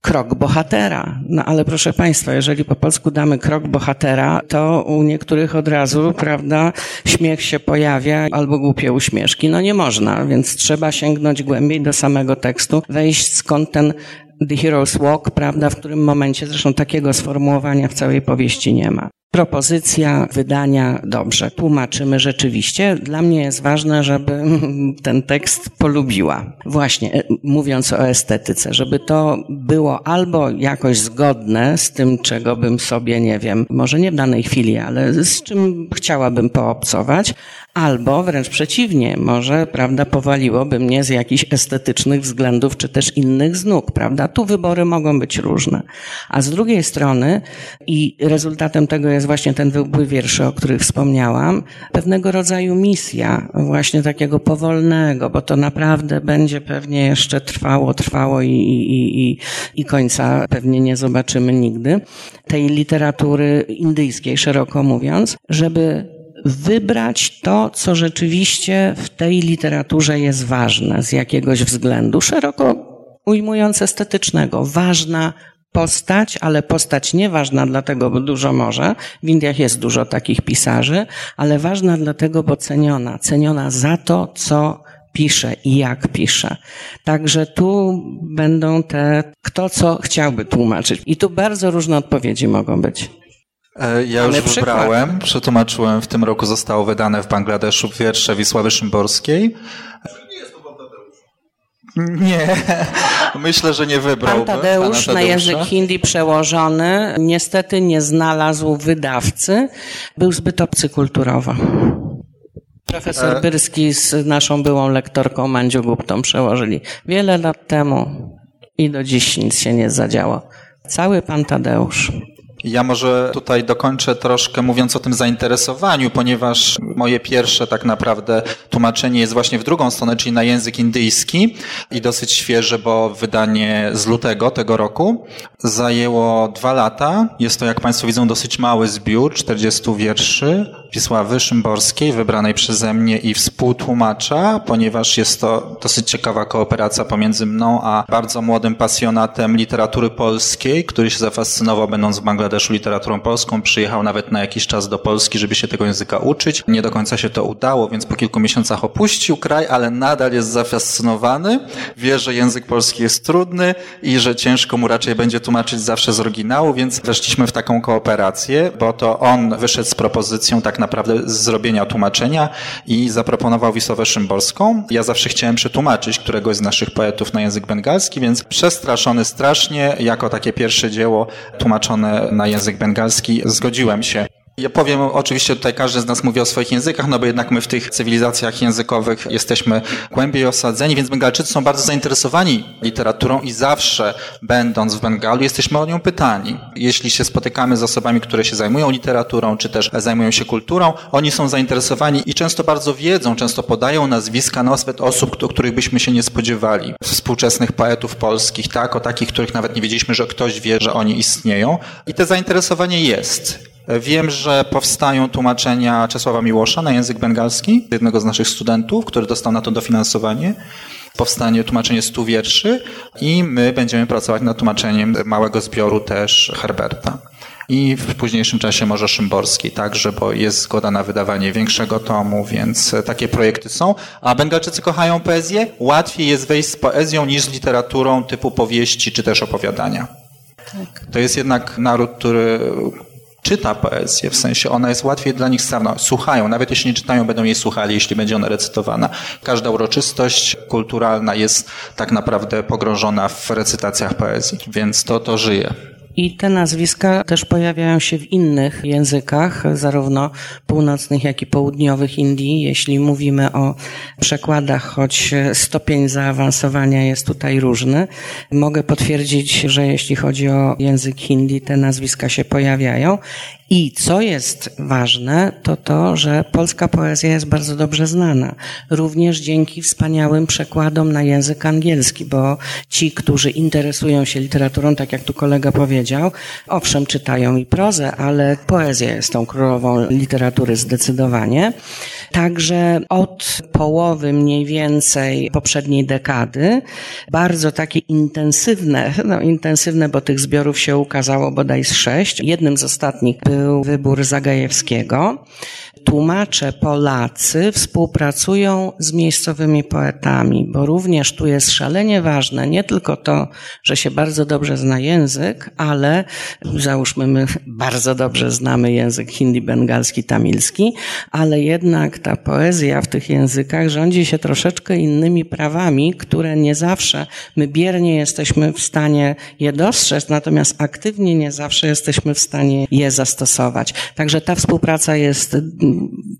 krok bohatera. No ale proszę Państwa, jeżeli po polsku damy krok bohatera, to u niektórych od razu, prawda, śmiech się pojawia albo głupie uśmieszki. No nie można, więc trzeba sięgnąć głębiej do samego tekstu, wejść skąd ten The Hero's Walk, prawda, w którym momencie, zresztą takiego sformułowania w całej powieści nie ma. Propozycja wydania dobrze. Tłumaczymy rzeczywiście. Dla mnie jest ważne, żeby <laughs> ten tekst polubiła. Właśnie, e, mówiąc o estetyce, żeby to było albo jakoś zgodne z tym, czego bym sobie, nie wiem, może nie w danej chwili, ale z czym chciałabym poobcować, albo wręcz przeciwnie, może, prawda, powaliłoby mnie z jakichś estetycznych względów, czy też innych z nóg, prawda? Tu wybory mogą być różne. A z drugiej strony, i rezultatem tego jest właśnie ten wypływ wierszy, o których wspomniałam, pewnego rodzaju misja, właśnie takiego powolnego, bo to naprawdę będzie pewnie jeszcze trwało, trwało i, i, i, i końca pewnie nie zobaczymy nigdy, tej literatury indyjskiej, szeroko mówiąc, żeby wybrać to, co rzeczywiście w tej literaturze jest ważne z jakiegoś względu, szeroko ujmując estetycznego. Ważna postać, ale postać nieważna dlatego, bo dużo może. W Indiach jest dużo takich pisarzy, ale ważna dlatego, bo ceniona. Ceniona za to, co pisze i jak pisze. Także tu będą te, kto co chciałby tłumaczyć. I tu bardzo różne odpowiedzi mogą być. E, ja już wybrałem, przetłumaczyłem, w tym roku zostało wydane w Bangladeszu wiersze Wisławy Szymborskiej. Nie, <laughs> myślę, że nie wybrał. Pan Tadeusz na język hindi przełożony niestety nie znalazł wydawcy. Był zbyt obcy kulturowo. Profesor e... Byrski z naszą byłą lektorką Mandziu Guptą przełożyli wiele lat temu i do dziś nic się nie zadziało. Cały pan Tadeusz. Ja może tutaj dokończę troszkę mówiąc o tym zainteresowaniu, ponieważ moje pierwsze tak naprawdę tłumaczenie jest właśnie w drugą stronę, czyli na język indyjski i dosyć świeże, bo wydanie z lutego tego roku zajęło dwa lata. Jest to, jak Państwo widzą, dosyć mały zbiór, 40 wierszy Wisławy Szymborskiej, wybranej przeze mnie i współtłumacza, ponieważ jest to dosyć ciekawa kooperacja pomiędzy mną a bardzo młodym pasjonatem literatury polskiej, który się zafascynował będąc w Bangladeszu literaturą polską, przyjechał nawet na jakiś czas do Polski, żeby się tego języka uczyć. Nie do końca się to udało, więc po kilku miesiącach opuścił kraj, ale nadal jest zafascynowany. Wie, że język polski jest trudny i że ciężko mu raczej będzie tłumaczyć zawsze z oryginału, więc weszliśmy w taką kooperację, bo to on wyszedł z propozycją tak naprawdę zrobienia tłumaczenia i zaproponował Wisławę Szymborską. Ja zawsze chciałem przetłumaczyć któregoś z naszych poetów na język bengalski, więc przestraszony strasznie, jako takie pierwsze dzieło tłumaczone na język bengalski, zgodziłem się. Ja powiem, oczywiście tutaj każdy z nas mówi o swoich językach, no bo jednak my w tych cywilizacjach językowych jesteśmy głębiej osadzeni, więc Bengalczycy są bardzo zainteresowani literaturą i zawsze będąc w Bengalu jesteśmy o nią pytani. Jeśli się spotykamy z osobami, które się zajmują literaturą, czy też zajmują się kulturą, oni są zainteresowani i często bardzo wiedzą, często podają nazwiska, nawet osób, o których byśmy się nie spodziewali. Współczesnych poetów polskich, tak, o takich, których nawet nie wiedzieliśmy, że ktoś wie, że oni istnieją. I te zainteresowanie jest. Wiem, że powstają tłumaczenia Czesława Miłosza na język bengalski, jednego z naszych studentów, który dostał na to dofinansowanie. Powstanie tłumaczenie stu wierszy i my będziemy pracować nad tłumaczeniem małego zbioru też Herberta. I w późniejszym czasie może Szymborski także, bo jest zgoda na wydawanie większego tomu, więc takie projekty są. A Bengalczycy kochają poezję? Łatwiej jest wejść z poezją niż z literaturą typu powieści czy też opowiadania. Tak. To jest jednak naród, który czyta poezję, w sensie ona jest łatwiej dla nich stawna. Słuchają, nawet jeśli nie czytają, będą jej słuchali, jeśli będzie ona recytowana. Każda uroczystość kulturalna jest tak naprawdę pogrążona w recytacjach poezji, więc to, to żyje. I te nazwiska też pojawiają się w innych językach, zarówno północnych, jak i południowych Indii. Jeśli mówimy o przekładach, choć stopień zaawansowania jest tutaj różny, mogę potwierdzić, że jeśli chodzi o język hindi, te nazwiska się pojawiają. I co jest ważne, to to, że polska poezja jest bardzo dobrze znana. Również dzięki wspaniałym przekładom na język angielski, bo ci, którzy interesują się literaturą, tak jak tu kolega powiedział, owszem, czytają i prozę, ale poezja jest tą królową literatury zdecydowanie. Także od połowy mniej więcej poprzedniej dekady bardzo takie intensywne, <laughs> no intensywne, bo tych zbiorów się ukazało bodaj z sześć. Jednym z ostatnich był wybór Zagajewskiego. Tłumacze Polacy współpracują z miejscowymi poetami, bo również tu jest szalenie ważne nie tylko to, że się bardzo dobrze zna język, ale załóżmy my bardzo dobrze znamy język hindi, bengalski, tamilski, ale jednak ta poezja w tych językach rządzi się troszeczkę innymi prawami, które nie zawsze my biernie jesteśmy w stanie je dostrzec, natomiast aktywnie nie zawsze jesteśmy w stanie je zastosować. Także ta współpraca jest,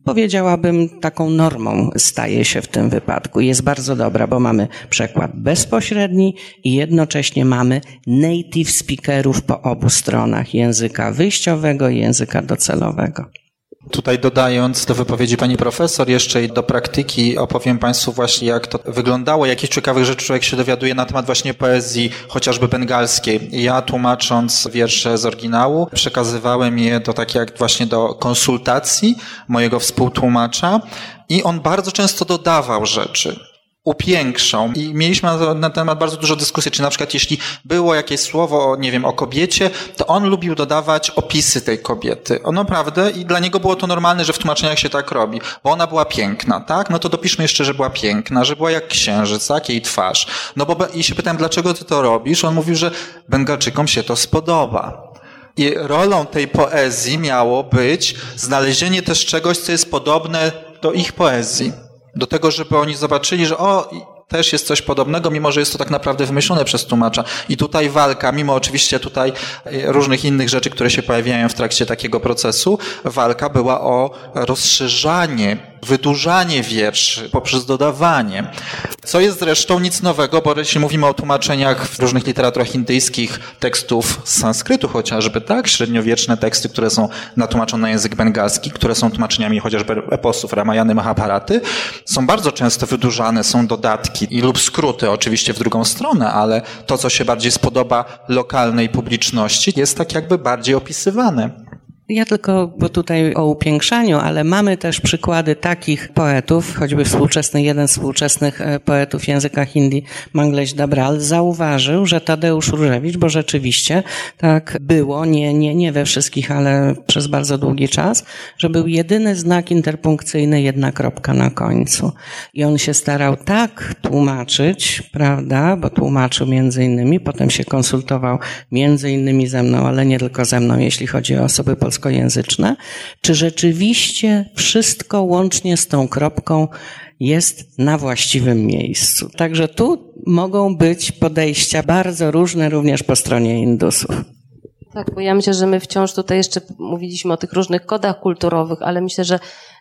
powiedziałabym, taką normą staje się w tym wypadku. Jest bardzo dobra, bo mamy przekład bezpośredni i jednocześnie mamy native speakerów po obu stronach języka wyjściowego i języka docelowego. Tutaj dodając do wypowiedzi pani profesor, jeszcze i do praktyki opowiem Państwu właśnie, jak to wyglądało, jakich ciekawych rzeczy człowiek się dowiaduje na temat właśnie poezji, chociażby bengalskiej. Ja tłumacząc wiersze z oryginału, przekazywałem je do tak jak właśnie do konsultacji mojego współtłumacza i on bardzo często dodawał rzeczy upiększą. I mieliśmy na, temat bardzo dużo dyskusji, czy na przykład jeśli było jakieś słowo, nie wiem, o kobiecie, to on lubił dodawać opisy tej kobiety. On naprawdę, i dla niego było to normalne, że w tłumaczeniach się tak robi, bo ona była piękna, tak? No to dopiszmy jeszcze, że była piękna, że była jak księżyc, tak? Jej twarz. No bo, i się pytałem, dlaczego ty to robisz? On mówił, że Bengalczykom się to spodoba. I rolą tej poezji miało być znalezienie też czegoś, co jest podobne do ich poezji do tego, żeby oni zobaczyli, że o, też jest coś podobnego, mimo że jest to tak naprawdę wymyślone przez tłumacza. I tutaj walka, mimo oczywiście tutaj e, różnych innych rzeczy, które się pojawiają w trakcie takiego procesu, walka była o rozszerzanie, wydłużanie wierszy poprzez dodawanie. Co jest zresztą nic nowego, bo jeśli mówimy o tłumaczeniach w różnych literaturach indyjskich tekstów z sanskrytu chociażby, tak, średniowieczne teksty, które są natłumaczone na język bengalski, które są tłumaczeniami chociażby eposów Ramayany, Mahabharaty, są bardzo często wydłużane, są dodatki i lub skróty oczywiście w drugą stronę, ale to, co się bardziej spodoba lokalnej publiczności, jest tak jakby bardziej opisywane. Ja tylko, bo tutaj o upiększaniu, ale mamy też przykłady takich poetów, choćby współczesny, jeden z współczesnych e, poetów języka hindi, Mangleś Dabral, zauważył, że Tadeusz Różewicz, bo rzeczywiście tak było, nie, nie, nie we wszystkich, ale przez bardzo długi czas, że był jedyny znak interpunkcyjny, jedna kropka na końcu. I on się starał tak tłumaczyć, prawda, bo tłumaczył między innymi, potem się konsultował między innymi ze mną, ale nie tylko ze mną, jeśli chodzi o osoby polskie, polskojęzyczne, czy rzeczywiście wszystko łącznie z tą kropką jest na właściwym miejscu. Także tu mogą być podejścia bardzo różne również po stronie Indusów. Tak, bo ja myślę, że my wciąż tutaj jeszcze mówiliśmy o tych różnych kodach kulturowych, ale myślę, że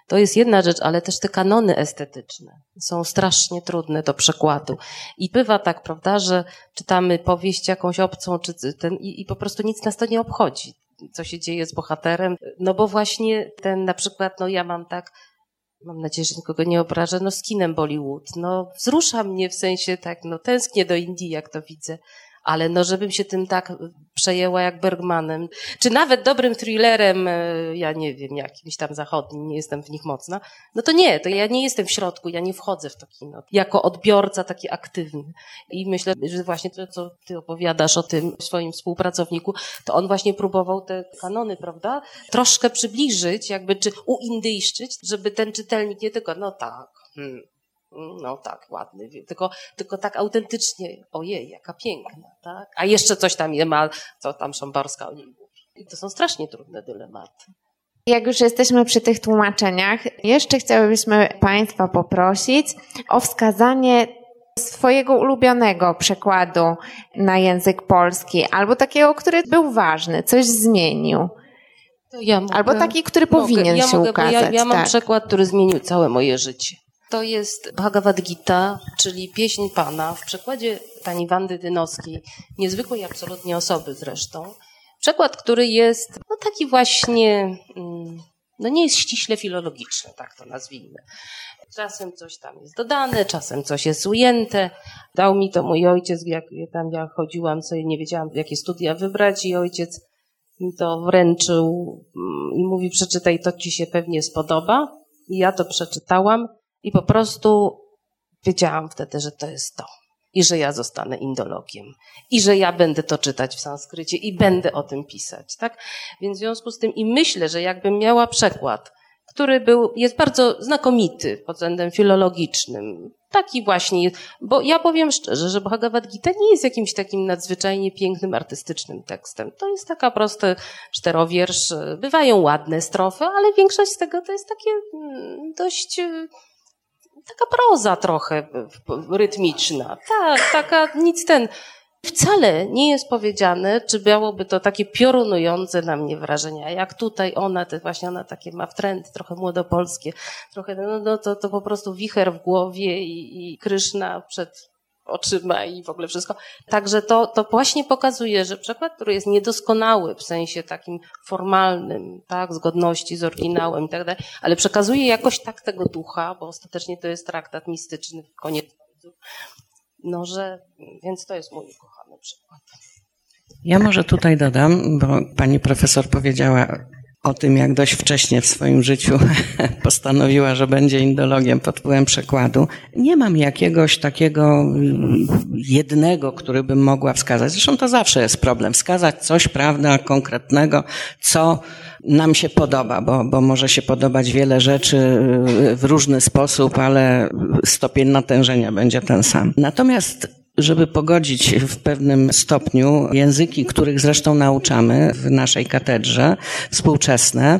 to jest jedna rzecz, ale też te kanony estetyczne są strasznie trudne do przekładu. I bywa tak, prawda, że czytamy powieść jakąś obcą, czy ten, i, i po prostu nic nas to nie obchodzi co się dzieje z bohaterem. No bo właśnie ten na przykład, no ja mam tak, mam nadzieję, że nikogo nie obrażę, no z kinem Bollywood. No wzrusza mnie w sensie tak, no tęsknię do Indii, jak to widzę ale no, żebym się tym tak przejęła jak Bergmanem, czy nawet dobrym thrillerem, e, ja nie wiem, jakimś tam zachodnim, nie jestem w nich mocna, no to nie, to ja nie jestem w środku, ja nie wchodzę w to kino. Jako odbiorca taki aktywny. I myślę, że właśnie to, co ty opowiadasz o tym swoim współpracowniku, to on właśnie próbował te kanony, prawda, troszkę przybliżyć, jakby, czy uindyjszczyć, żeby ten czytelnik nie tylko, no tak, hmm, no tak, ładny, tylko, tylko tak autentycznie, ojej, jaka piękna, tak? A jeszcze coś tam je ma, co tam Szambarska o niej mówi. I to są strasznie trudne dylematy. Jak już jesteśmy przy tych tłumaczeniach, jeszcze chciałybyśmy Państwa poprosić o wskazanie swojego ulubionego przekładu na język polski, albo takiego, który był ważny, coś zmienił. Ja mogę, albo taki, który mogę, powinien ja się mogę, ukazać. Ja, ja mam tak. przekład, który zmienił całe moje życie. To jest Bhagavad Gita, czyli pieśń Pana w przekładzie pani Wandy Dynowskiej, niezwykłej absolutnie osoby zresztą. Przekład, który jest no taki właśnie, mm, no nie jest ściśle filologiczny, tak to nazwijmy. Czasem coś tam jest dodane, czasem coś jest ujęte. Dał mi to mój ojciec, jak tam ja chodziłam, sobie nie wiedziałam, jakie studia wybrać i ojciec mi to wręczył mm, i mówi, przeczytaj, to ci się pewnie spodoba. I ja to przeczytałam i po prostu wiedziałam wtedy, że to jest to. I że ja zostanę indologiem. I że ja będę to czytać w sanskrycie i będę o tym pisać, tak? Więc w związku z tym i myślę, że jakbym miała przekład, który był, jest bardzo znakomity pod względem filologicznym. Taki właśnie, bo ja powiem szczerze, że Bhagavad Gita nie jest jakimś takim nadzwyczajnie pięknym, artystycznym tekstem. To jest taka prosty czterowiersz. Bywają ładne strofy, ale większość z tego to jest takie mm, dość taka proza trochę rytmiczna. Tak, taka, nic ten. Wcale nie jest powiedziane, czy miałoby to takie piorunujące na mnie wrażenia, jak tutaj ona, to właśnie ona takie ma trendy trochę młodopolskie, trochę, no, no to, to po prostu wicher w głowie i, i Kryszna przed oczyma i w ogóle wszystko. Także to, to właśnie pokazuje, że przekład, który jest niedoskonały w sensie takim formalnym, tak, zgodności z oryginałem i tak dalej, ale przekazuje jakoś tak tego ducha, bo ostatecznie to jest traktat mistyczny, koniec no, że, więc to jest mój ukochany przykład. Ja może tutaj dodam, bo pani profesor powiedziała o tym, jak dość wcześnie w swoim życiu <laughs> postanowiła, że będzie indologiem pod wpływem przekładu. Nie mam jakiegoś takiego mm, jednego, który bym mogła wskazać. Zresztą to zawsze jest problem. Wskazać coś, prawda, konkretnego, co nam się podoba, bo, bo może się podobać wiele rzeczy y, w różny sposób, ale stopień natężenia będzie ten sam. Natomiast żeby pogodzić w pewnym stopniu języki, których zresztą nauczamy w naszej katedrze, współczesne,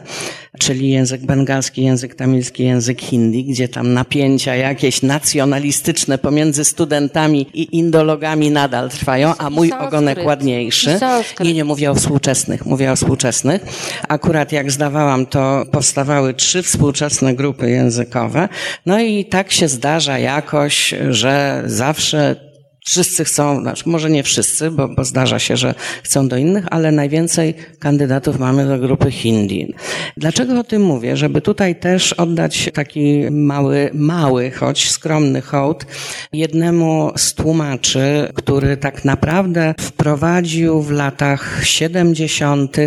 czyli język bengalski, język tamilski, język hindi, gdzie tam napięcia jakieś nacjonalistyczne pomiędzy studentami i indologami nadal trwają, a mój ogonek ładniejszy. Nie, nie mówię o współczesnych, mówię o współczesnych. Akurat jak zdawałam, to powstawały trzy współczesne grupy językowe. No i tak się zdarza jakoś, że zawsze Wszyscy chcą, znaczy może nie wszyscy, bo, bo zdarza się, że chcą do innych, ale najwięcej kandydatów mamy do grupy Hindi. Dlaczego o tym mówię? Żeby tutaj też oddać taki mały, mały, choć skromny hołd jednemu z tłumaczy, który tak naprawdę wprowadził w latach 70.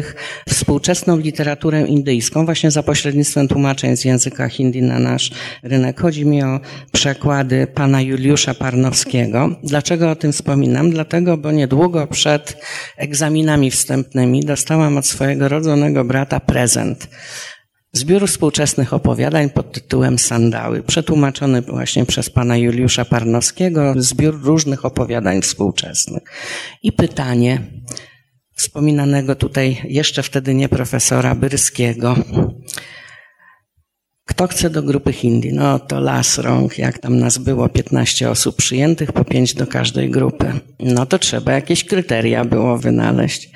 współczesną literaturę indyjską, właśnie za pośrednictwem tłumaczeń z języka hindi na nasz rynek. Chodzi mi o przekłady pana Juliusza Parnowskiego. Dlaczego Dlaczego o tym wspominam? Dlatego, bo niedługo przed egzaminami wstępnymi dostałam od swojego rodzonego brata prezent. Zbiór współczesnych opowiadań pod tytułem Sandały, przetłumaczony właśnie przez pana Juliusza Parnowskiego, zbiór różnych opowiadań współczesnych. I pytanie wspominanego tutaj jeszcze wtedy nie profesora Byrskiego. Kto chce do grupy Hindi? No to las rąk, jak tam nas było, 15 osób przyjętych, po 5 do każdej grupy. No to trzeba jakieś kryteria było wynaleźć.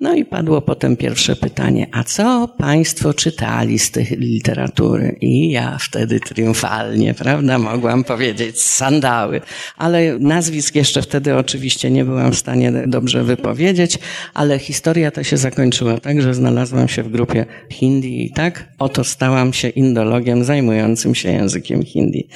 No i padło potem pierwsze pytanie, a co Państwo czytali z tej literatury? I ja wtedy triumfalnie, prawda, mogłam powiedzieć sandały, ale nazwisk jeszcze wtedy oczywiście nie byłam w stanie dobrze wypowiedzieć, ale historia to się zakończyła tak, że znalazłam się w grupie hindi i tak oto stałam się indologiem zajmującym się językiem hindi.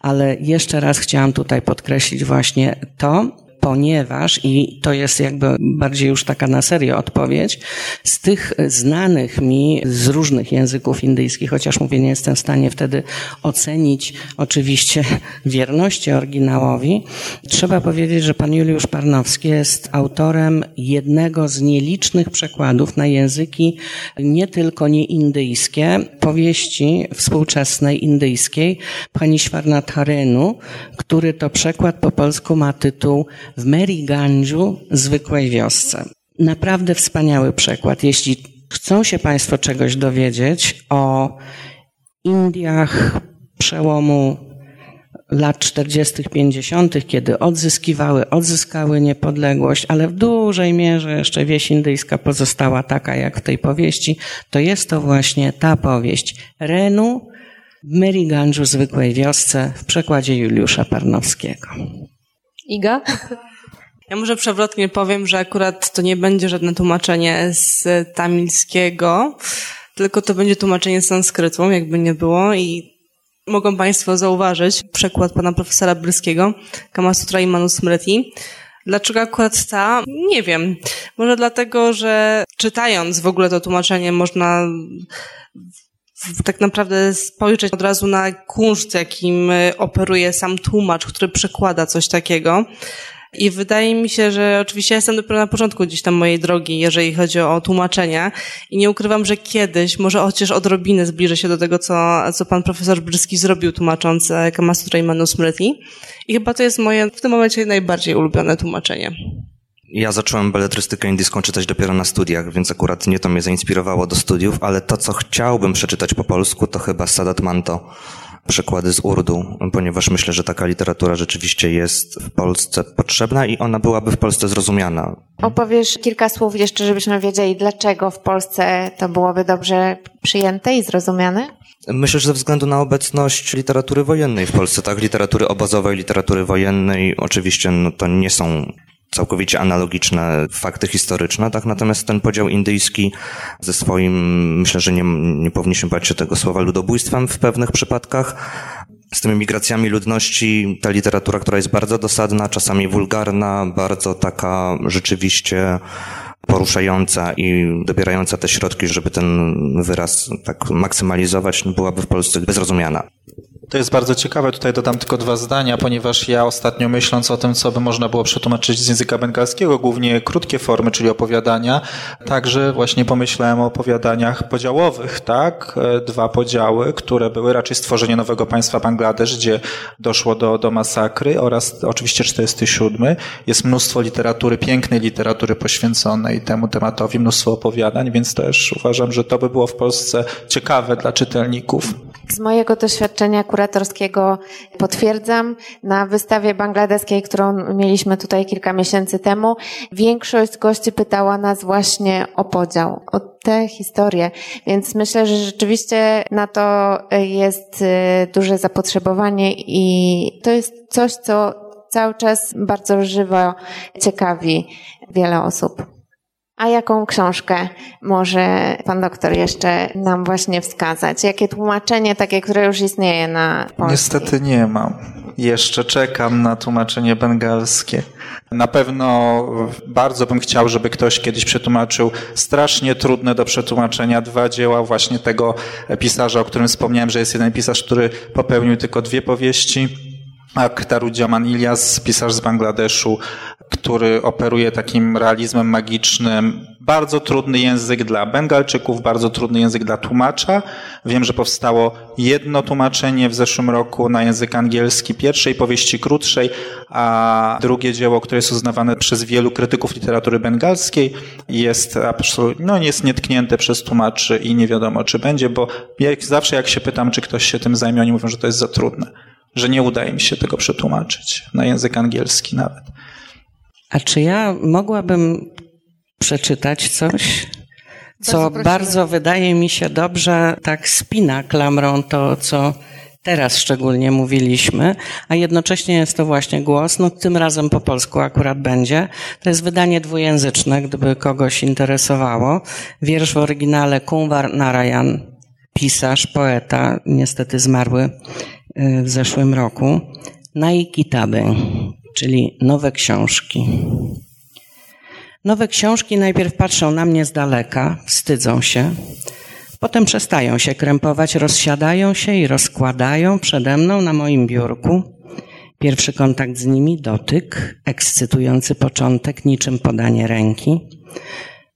Ale jeszcze raz chciałam tutaj podkreślić właśnie to, ponieważ, i to jest jakby bardziej już taka na serio odpowiedź, z tych znanych mi z różnych języków indyjskich, chociaż mówię, nie jestem w stanie wtedy ocenić oczywiście <laughs> wierności oryginałowi, trzeba powiedzieć, że pan Juliusz Parnowski jest autorem jednego z nielicznych przekładów na języki nie tylko nieindyjskie, powieści współczesnej indyjskiej pani Shvarnatharenu, który to przekład po polsku ma tytuł w Meriganju, zwykłej wiosce. Naprawdę wspaniały przekład. Jeśli chcą się Państwo czegoś dowiedzieć o Indiach przełomu lat 40., 50., kiedy odzyskiwały, odzyskały niepodległość, ale w dużej mierze jeszcze wieś indyjska pozostała taka jak w tej powieści, to jest to właśnie ta powieść. Renu w Meriganju, zwykłej wiosce, w przekładzie Juliusza Parnowskiego. Iga? Ja może przewrotnie powiem, że akurat to nie będzie żadne tłumaczenie z tamilskiego, tylko to będzie tłumaczenie z sanskrytu, jakby nie było i mogą Państwo zauważyć przekład pana profesora Bryskiego, Kamasutra i Manusmriti. Dlaczego akurat ta? Nie wiem. Może dlatego, że czytając w ogóle to tłumaczenie można tak naprawdę spojrzeć od razu na kunszt, jakim operuje sam tłumacz, który przekłada coś takiego. I wydaje mi się, że oczywiście jestem dopiero na początku gdzieś tam mojej drogi, jeżeli chodzi o tłumaczenia i nie ukrywam, że kiedyś, może chociaż odrobinę zbliżę się do tego, co, co pan profesor Bryski zrobił tłumacząc Kamasutra i Manusmriti. I chyba to jest moje w tym momencie najbardziej ulubione tłumaczenie. Ja zacząłem beletrystykę indyjską czytać dopiero na studiach, więc akurat nie to mnie zainspirowało do studiów, ale to, co chciałbym przeczytać po polsku, to chyba Sadat Manto, przykłady z Urdu, ponieważ myślę, że taka literatura rzeczywiście jest w Polsce potrzebna i ona byłaby w Polsce zrozumiana. Opowiesz kilka słów jeszcze, żebyśmy wiedzieli, dlaczego w Polsce to byłoby dobrze przyjęte i zrozumiane? Myślę, że ze względu na obecność literatury wojennej w Polsce, tak, literatury obozowej, literatury wojennej, oczywiście no, to nie są całkowicie analogiczne fakty historyczne, tak? Natomiast ten podział indyjski ze swoim, myślę, że nie, nie powinniśmy bać się tego słowa ludobójstwem w pewnych przypadkach. Z tymi migracjami ludności, ta literatura, która jest bardzo dosadna, czasami wulgarna, bardzo taka rzeczywiście poruszająca i dobierająca te środki, żeby ten wyraz tak maksymalizować, byłaby w Polsce bezrozumiana. To jest bardzo ciekawe. Tutaj dodam tylko dwa zdania, ponieważ ja ostatnio myśląc o tym, co by można było przetłumaczyć z języka bengalskiego, głównie krótkie formy, czyli opowiadania, także właśnie pomyślałem o opowiadaniach podziałowych, tak? Dwa podziały, które były raczej stworzenie nowego państwa Bangladesz, gdzie doszło do, do masakry oraz oczywiście 47. Jest mnóstwo literatury, pięknej literatury poświęconej temu tematowi, mnóstwo opowiadań, więc też uważam, że to by było w Polsce ciekawe dla czytelników. Z mojego doświadczenia kuratorskiego potwierdzam. Na wystawie bangladeskiej, którą mieliśmy tutaj kilka miesięcy temu, większość gości pytała nas właśnie o podział, o tę historię. Więc myślę, że rzeczywiście na to jest y, duże zapotrzebowanie i to jest coś, co cały czas bardzo żywo ciekawi wiele osób. A jaką książkę może pan doktor jeszcze nam właśnie wskazać? Jakie tłumaczenie takie, które już istnieje na polski? Niestety nie mam. Jeszcze czekam na tłumaczenie bengalskie. Na pewno bardzo bym chciał, żeby ktoś kiedyś przetłumaczył strasznie trudne do przetłumaczenia dwa dzieła właśnie tego pisarza, o którym wspomniałem, że jest jeden pisarz, który popełnił tylko dwie powieści. Akhtaruddin Ilyas, pisarz z Bangladeszu, który operuje takim realizmem magicznym. Bardzo trudny język dla Bengalczyków, bardzo trudny język dla tłumacza. Wiem, że powstało jedno tłumaczenie w zeszłym roku na język angielski pierwszej powieści krótszej, a drugie dzieło, które jest uznawane przez wielu krytyków literatury bengalskiej, jest absolutnie, no jest nietknięte przez tłumaczy i nie wiadomo, czy będzie, bo jak, zawsze jak się pytam, czy ktoś się tym zajmie, oni mówią, że to jest za trudne, że nie udaje mi się tego przetłumaczyć na język angielski nawet. A czy ja mogłabym przeczytać coś, co bardzo, bardzo wydaje mi się dobrze, tak spina klamrą to, co teraz szczególnie mówiliśmy, a jednocześnie jest to właśnie głos, no tym razem po polsku akurat będzie. To jest wydanie dwujęzyczne, gdyby kogoś interesowało. Wiersz w oryginale Kumwar Narayan, pisarz, poeta, niestety zmarły y, w zeszłym roku. Naikitaby, czyli nowe książki. Nowe książki najpierw patrzą na mnie z daleka, wstydzą się, potem przestają się krępować, rozsiadają się i rozkładają przede mną na moim biurku. Pierwszy kontakt z nimi dotyk, ekscytujący początek, niczym podanie ręki.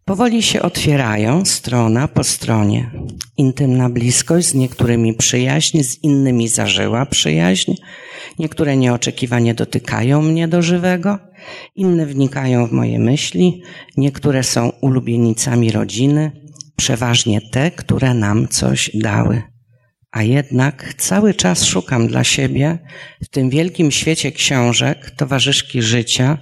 Powoli się otwierają, strona po stronie. Intymna bliskość, z niektórymi przyjaźń, z innymi zażyła przyjaźń. Niektóre nieoczekiwanie dotykają mnie do żywego, inne wnikają w moje myśli, niektóre są ulubienicami rodziny, przeważnie te, które nam coś dały. A jednak cały czas szukam dla siebie w tym wielkim świecie książek, towarzyszki życia,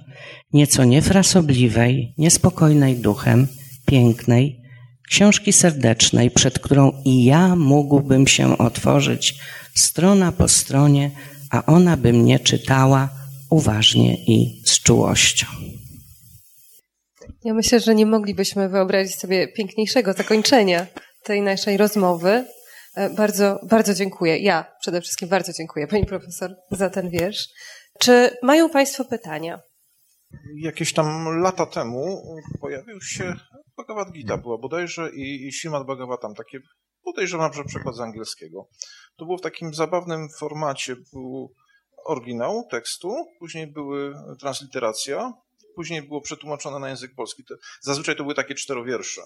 nieco niefrasobliwej, niespokojnej duchem, pięknej, książki serdecznej, przed którą i ja mógłbym się otworzyć strona po stronie, a ona by mnie czytała uważnie i z czułością. Ja myślę, że nie moglibyśmy wyobrazić sobie piękniejszego zakończenia tej naszej rozmowy. E, bardzo, bardzo dziękuję. Ja przede wszystkim bardzo dziękuję Pani Profesor za ten wiersz. Czy mają Państwo pytania? Jakieś tam lata temu pojawił się Bhagavad Gita była bodajże i, i Śrimad Bhagavatam, takie podejrzewam, że przekład z angielskiego. To było w takim zabawnym formacie, był oryginał tekstu, później były transliteracja, później było przetłumaczone na język polski. Zazwyczaj to były takie czterowiersze.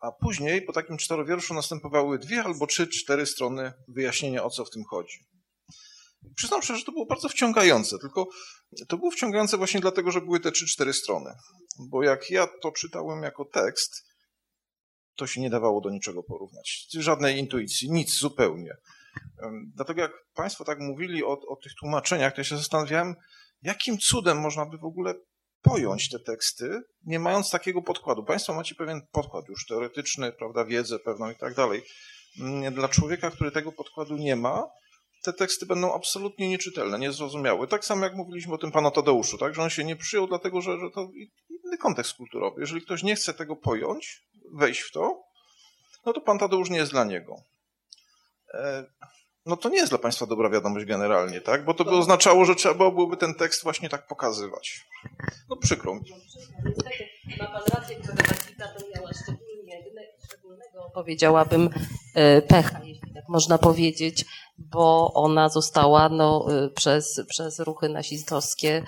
A później po takim czterowierszu następowały dwie albo trzy, cztery strony wyjaśnienia, o co w tym chodzi. Przyznam szczerze, że to było bardzo wciągające, tylko to było wciągające właśnie dlatego, że były te trzy, cztery strony. Bo jak ja to czytałem jako tekst, to się nie dawało do niczego porównać. Żadnej intuicji, nic zupełnie. Dlatego jak Państwo tak mówili o, o tych tłumaczeniach, to ja się zastanawiałem, jakim cudem można by w ogóle pojąć te teksty, nie mając takiego podkładu. Państwo macie pewien podkład już teoretyczny, prawda, wiedzę pewną i tak dalej. Mm, dla człowieka, który tego podkładu nie ma, te teksty będą absolutnie nieczytelne, niezrozumiałe. Tak samo jak mówiliśmy o tym panu Tadeuszu, tak, że on się nie przyjął, dlatego że, że to inny kontekst kulturowy. Jeżeli ktoś nie chce tego pojąć, wejść w to, no to pan Tadeusz nie jest dla niego. E, no to nie jest dla Państwa dobra wiadomość generalnie, tak? Bo to by oznaczało, że trzeba byłoby ten tekst właśnie tak pokazywać. No przykro mi. Ma Pan rację, że ta to miała szczególnie, szczególnego, powiedziałabym, e, pecha, jeśli tak można powiedzieć, bo ona została no, e, przez, przez ruchy nazistowskie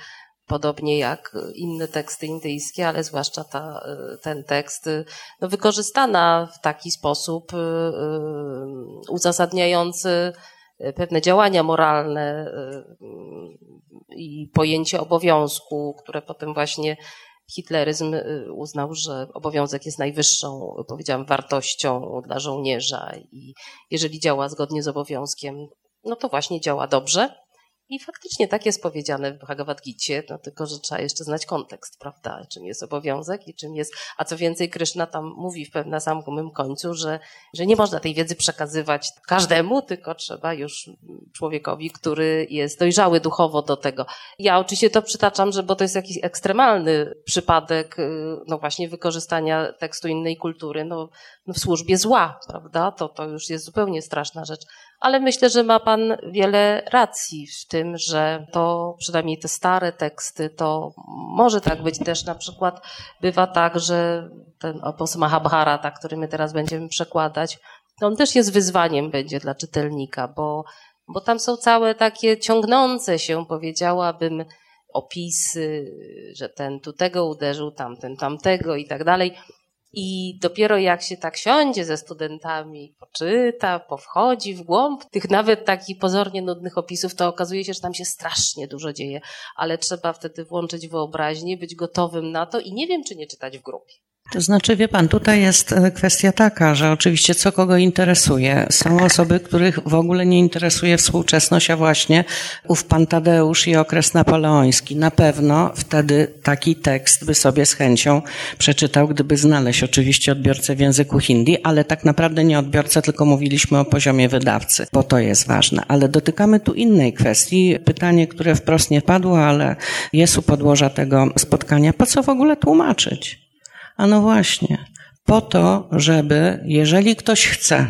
podobnie jak inne teksty indyjskie, ale zwłaszcza ta, ten tekst, no, wykorzystana w taki sposób y, y, uzasadniający pewne działania moralne y, i pojęcie obowiązku, które potem właśnie hitleryzm uznał, że obowiązek jest najwyższą, powiedziałam, wartością dla żołnierza i jeżeli działa zgodnie z obowiązkiem, no to właśnie działa dobrze. I faktycznie tak jest powiedziane w Bhagavad Gita, no tylko, że trzeba jeszcze znać kontekst, prawda? Czym jest obowiązek i czym jest. A co więcej, Kryszna tam mówi w na samym końcu, że, że nie można tej wiedzy przekazywać każdemu, tylko trzeba już człowiekowi, który jest dojrzały duchowo do tego. Ja oczywiście to przytaczam, że bo to jest jakiś ekstremalny przypadek, y, no właśnie wykorzystania tekstu innej kultury, no, no w służbie zła, prawda? To, to już jest zupełnie straszna rzecz ale myślę, że ma Pan wiele racji w tym, że to przynajmniej te stare teksty, to może tak być też na przykład bywa tak, że ten opus Mahabharata, który my teraz będziemy przekładać, on też jest wyzwaniem będzie dla czytelnika, bo, bo tam są całe takie ciągnące się, powiedziałabym, opisy, że ten tu tego uderzył, tamten tamtego i tak dalej. I dopiero jak się tak siądzie ze studentami, poczyta, powchodzi w głąb tych nawet takich pozornie nudnych opisów, to okazuje się, że tam się strasznie dużo dzieje, ale trzeba wtedy włączyć wyobraźnię, być gotowym na to i nie wiem, czy nie czytać w grupie. To znaczy, wie pan, tutaj jest e, kwestia taka, że oczywiście co kogo interesuje. Są osoby, których w ogóle nie interesuje współczesność, a właśnie ów pan Tadeusz i okres napoleoński. Na pewno wtedy taki tekst by sobie z chęcią przeczytał, gdyby znaleźć oczywiście odbiorcę w języku hindi, ale tak naprawdę nie odbiorcę, tylko mówiliśmy o poziomie wydawcy, bo to jest ważne. Ale dotykamy tu innej kwestii. Pytanie, które wprost nie padło, ale jest u podłoża tego spotkania. Po co w ogóle tłumaczyć? A no właśnie, po to, żeby, jeżeli ktoś chce,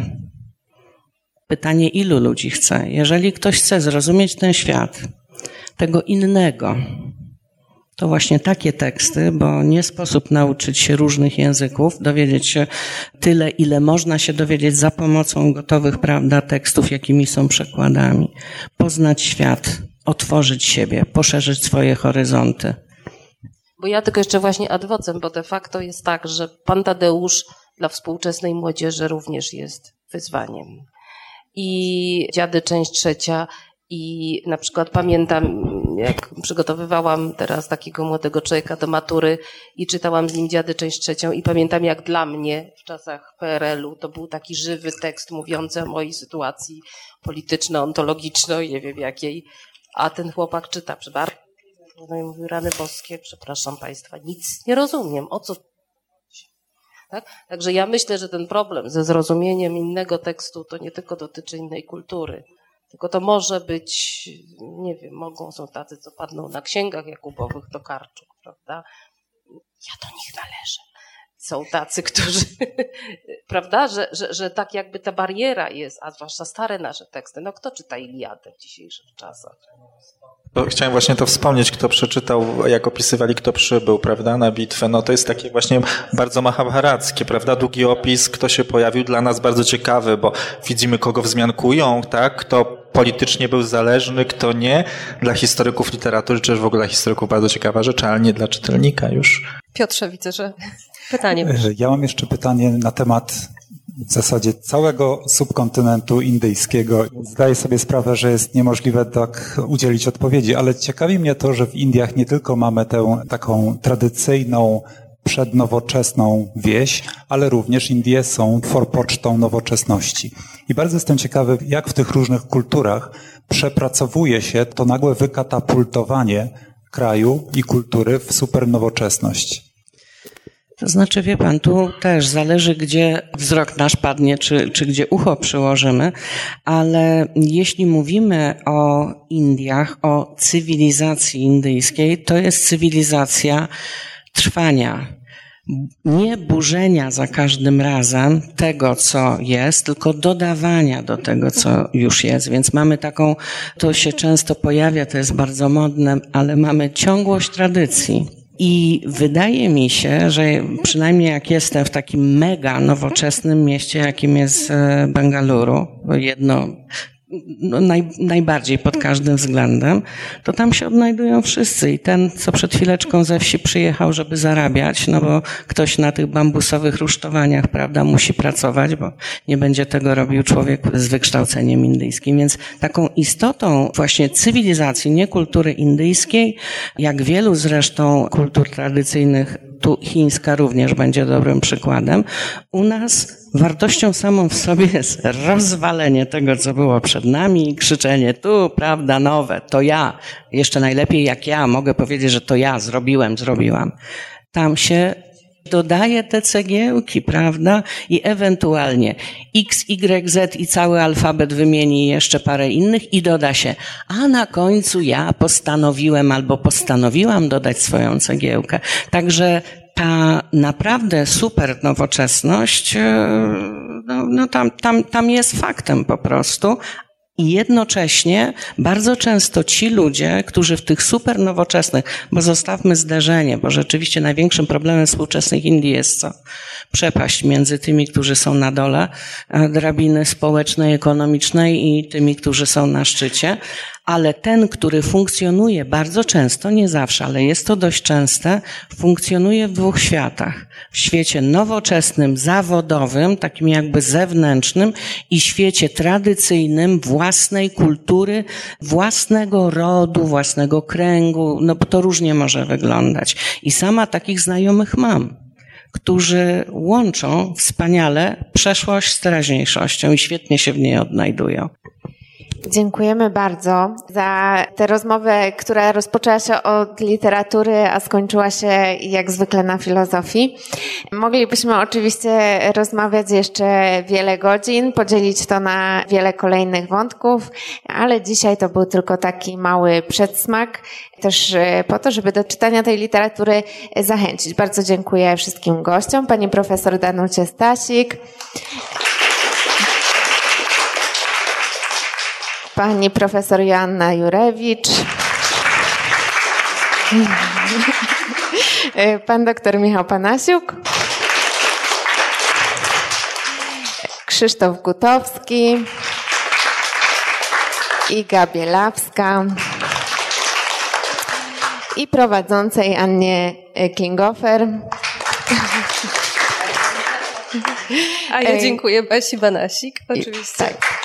pytanie ilu ludzi chce, jeżeli ktoś chce zrozumieć ten świat, tego innego, to właśnie takie teksty, bo nie sposób nauczyć się różnych języków, dowiedzieć się tyle, ile można się dowiedzieć za pomocą gotowych, prawda, tekstów, jakimi są przekładami. Poznać świat, otworzyć siebie, poszerzyć swoje horyzonty. Bo ja tylko jeszcze właśnie adwocem, bo de facto jest tak, że pan Tadeusz dla współczesnej młodzieży również jest wyzwaniem. I dziady część trzecia i na przykład pamiętam, jak przygotowywałam teraz takiego młodego człowieka do matury i czytałam z nim dziady część trzecią i pamiętam jak dla mnie w czasach PRL-u to był taki żywy tekst mówiący o mojej sytuacji polityczno-ontologiczno, nie wiem jakiej, a ten chłopak czyta przy bardzo no i mówił, rany boskie, przepraszam Państwa, nic nie rozumiem, o co tak? Także ja myślę, że ten problem ze zrozumieniem innego tekstu to nie tylko dotyczy innej kultury, tylko to może być, nie wiem, mogą, są tacy, co padną na księgach Jakubowych do karczuk, prawda? Ja do nich należę. Są tacy, którzy, <laughs> prawda, że, że, że tak jakby ta bariera jest, a zwłaszcza stare nasze teksty. No kto czyta Iliadę w dzisiejszych czasach? Chciałem właśnie to wspomnieć, kto przeczytał, jak opisywali, kto przybył, prawda, na bitwę. No to jest takie właśnie bardzo mahabharackie, prawda, długi opis, kto się pojawił, dla nas bardzo ciekawy, bo widzimy, kogo wzmiankują, tak, kto politycznie był zależny, kto nie. Dla historyków literatury, czy też w ogóle dla historyków bardzo ciekawa rzecz, ale nie dla czytelnika już. Piotrze, widzę, że pytanie. Ja mam jeszcze pytanie na temat w zasadzie całego subkontynentu indyjskiego. Zdaję sobie sprawę, że jest niemożliwe tak udzielić odpowiedzi, ale ciekawi mnie to, że w Indiach nie tylko mamy tę taką tradycyjną, przednowoczesną wieś, ale również Indie są forpocztą nowoczesności. I bardzo jestem ciekawy, jak w tych różnych kulturach przepracowuje się to nagłe wykatapultowanie kraju i kultury w supernowoczesność. To znaczy, wie pan, tu też zależy, gdzie wzrok nasz padnie, czy, czy gdzie ucho przyłożymy, ale jeśli mówimy o Indiach, o cywilizacji indyjskiej, to jest cywilizacja trwania, nie burzenia za każdym razem tego, co jest, tylko dodawania do tego, co już jest. Więc mamy taką, to się często pojawia, to jest bardzo modne, ale mamy ciągłość tradycji. I wydaje mi się, że przynajmniej jak jestem w takim mega nowoczesnym mieście, jakim jest e, Bengaluru, jedno no, naj, najbardziej pod każdym względem, to tam się odnajdują wszyscy. I ten, co przed chwileczką ze wsi przyjechał, żeby zarabiać, no bo ktoś na tych bambusowych rusztowaniach, prawda, musi pracować, bo nie będzie tego robił człowiek z wykształceniem indyjskim. Więc taką istotą właśnie cywilizacji, nie kultury indyjskiej, jak wielu zresztą kultur tradycyjnych tu chińska również będzie dobrym przykładem. U nas wartością samą w sobie jest rozwalenie tego, co było przed nami i krzyczenie tu, prawda, nowe, to ja. Jeszcze najlepiej jak ja mogę powiedzieć, że to ja zrobiłem, zrobiłam. Tam się dodaje te cegiełki, prawda? I ewentualnie X, Y, Z i cały alfabet wymieni jeszcze parę innych i doda się, a na końcu ja postanowiłem albo postanowiłam dodać swoją cegiełkę. Także ta naprawdę super nowoczesność, e, no, no tam, tam, tam jest faktem po prostu, i jednocześnie bardzo często ci ludzie, którzy w tych super nowoczesnych, bo zostawmy zderzenie, bo rzeczywiście największym problemem współczesnych Indii jest co? Przepaść między tymi, którzy są na dole drabiny społecznej, ekonomicznej i tymi, którzy są na szczycie ale ten, który funkcjonuje bardzo często, nie zawsze, ale jest to dość częste, funkcjonuje w dwóch światach. W świecie nowoczesnym, zawodowym, takim jakby zewnętrznym i świecie tradycyjnym, własnej kultury, własnego rodu, własnego kręgu, no bo to różnie może wyglądać. I sama takich znajomych mam którzy łączą wspaniale przeszłość z teraźniejszością i świetnie się w niej odnajdują. Dziękujemy bardzo za tę rozmowę, która rozpoczęła się od literatury, a skończyła się jak zwykle na filozofii. Moglibyśmy oczywiście rozmawiać jeszcze wiele godzin, podzielić to na wiele kolejnych wątków, ale dzisiaj to był tylko taki mały przedsmak, też e, po to, żeby do czytania tej literatury zachęcić. Bardzo dziękuję wszystkim gościom, pani profesor Danucie Stasik. Pani profesor Joanna Jurewicz, <laughs> pan doktor Michał Panasiuk, Krzysztof Gutowski, Iga Bielawska i prowadzącej Annie Klingofer. A ja dziękuję Basi Banasik, oczywiście. Tak.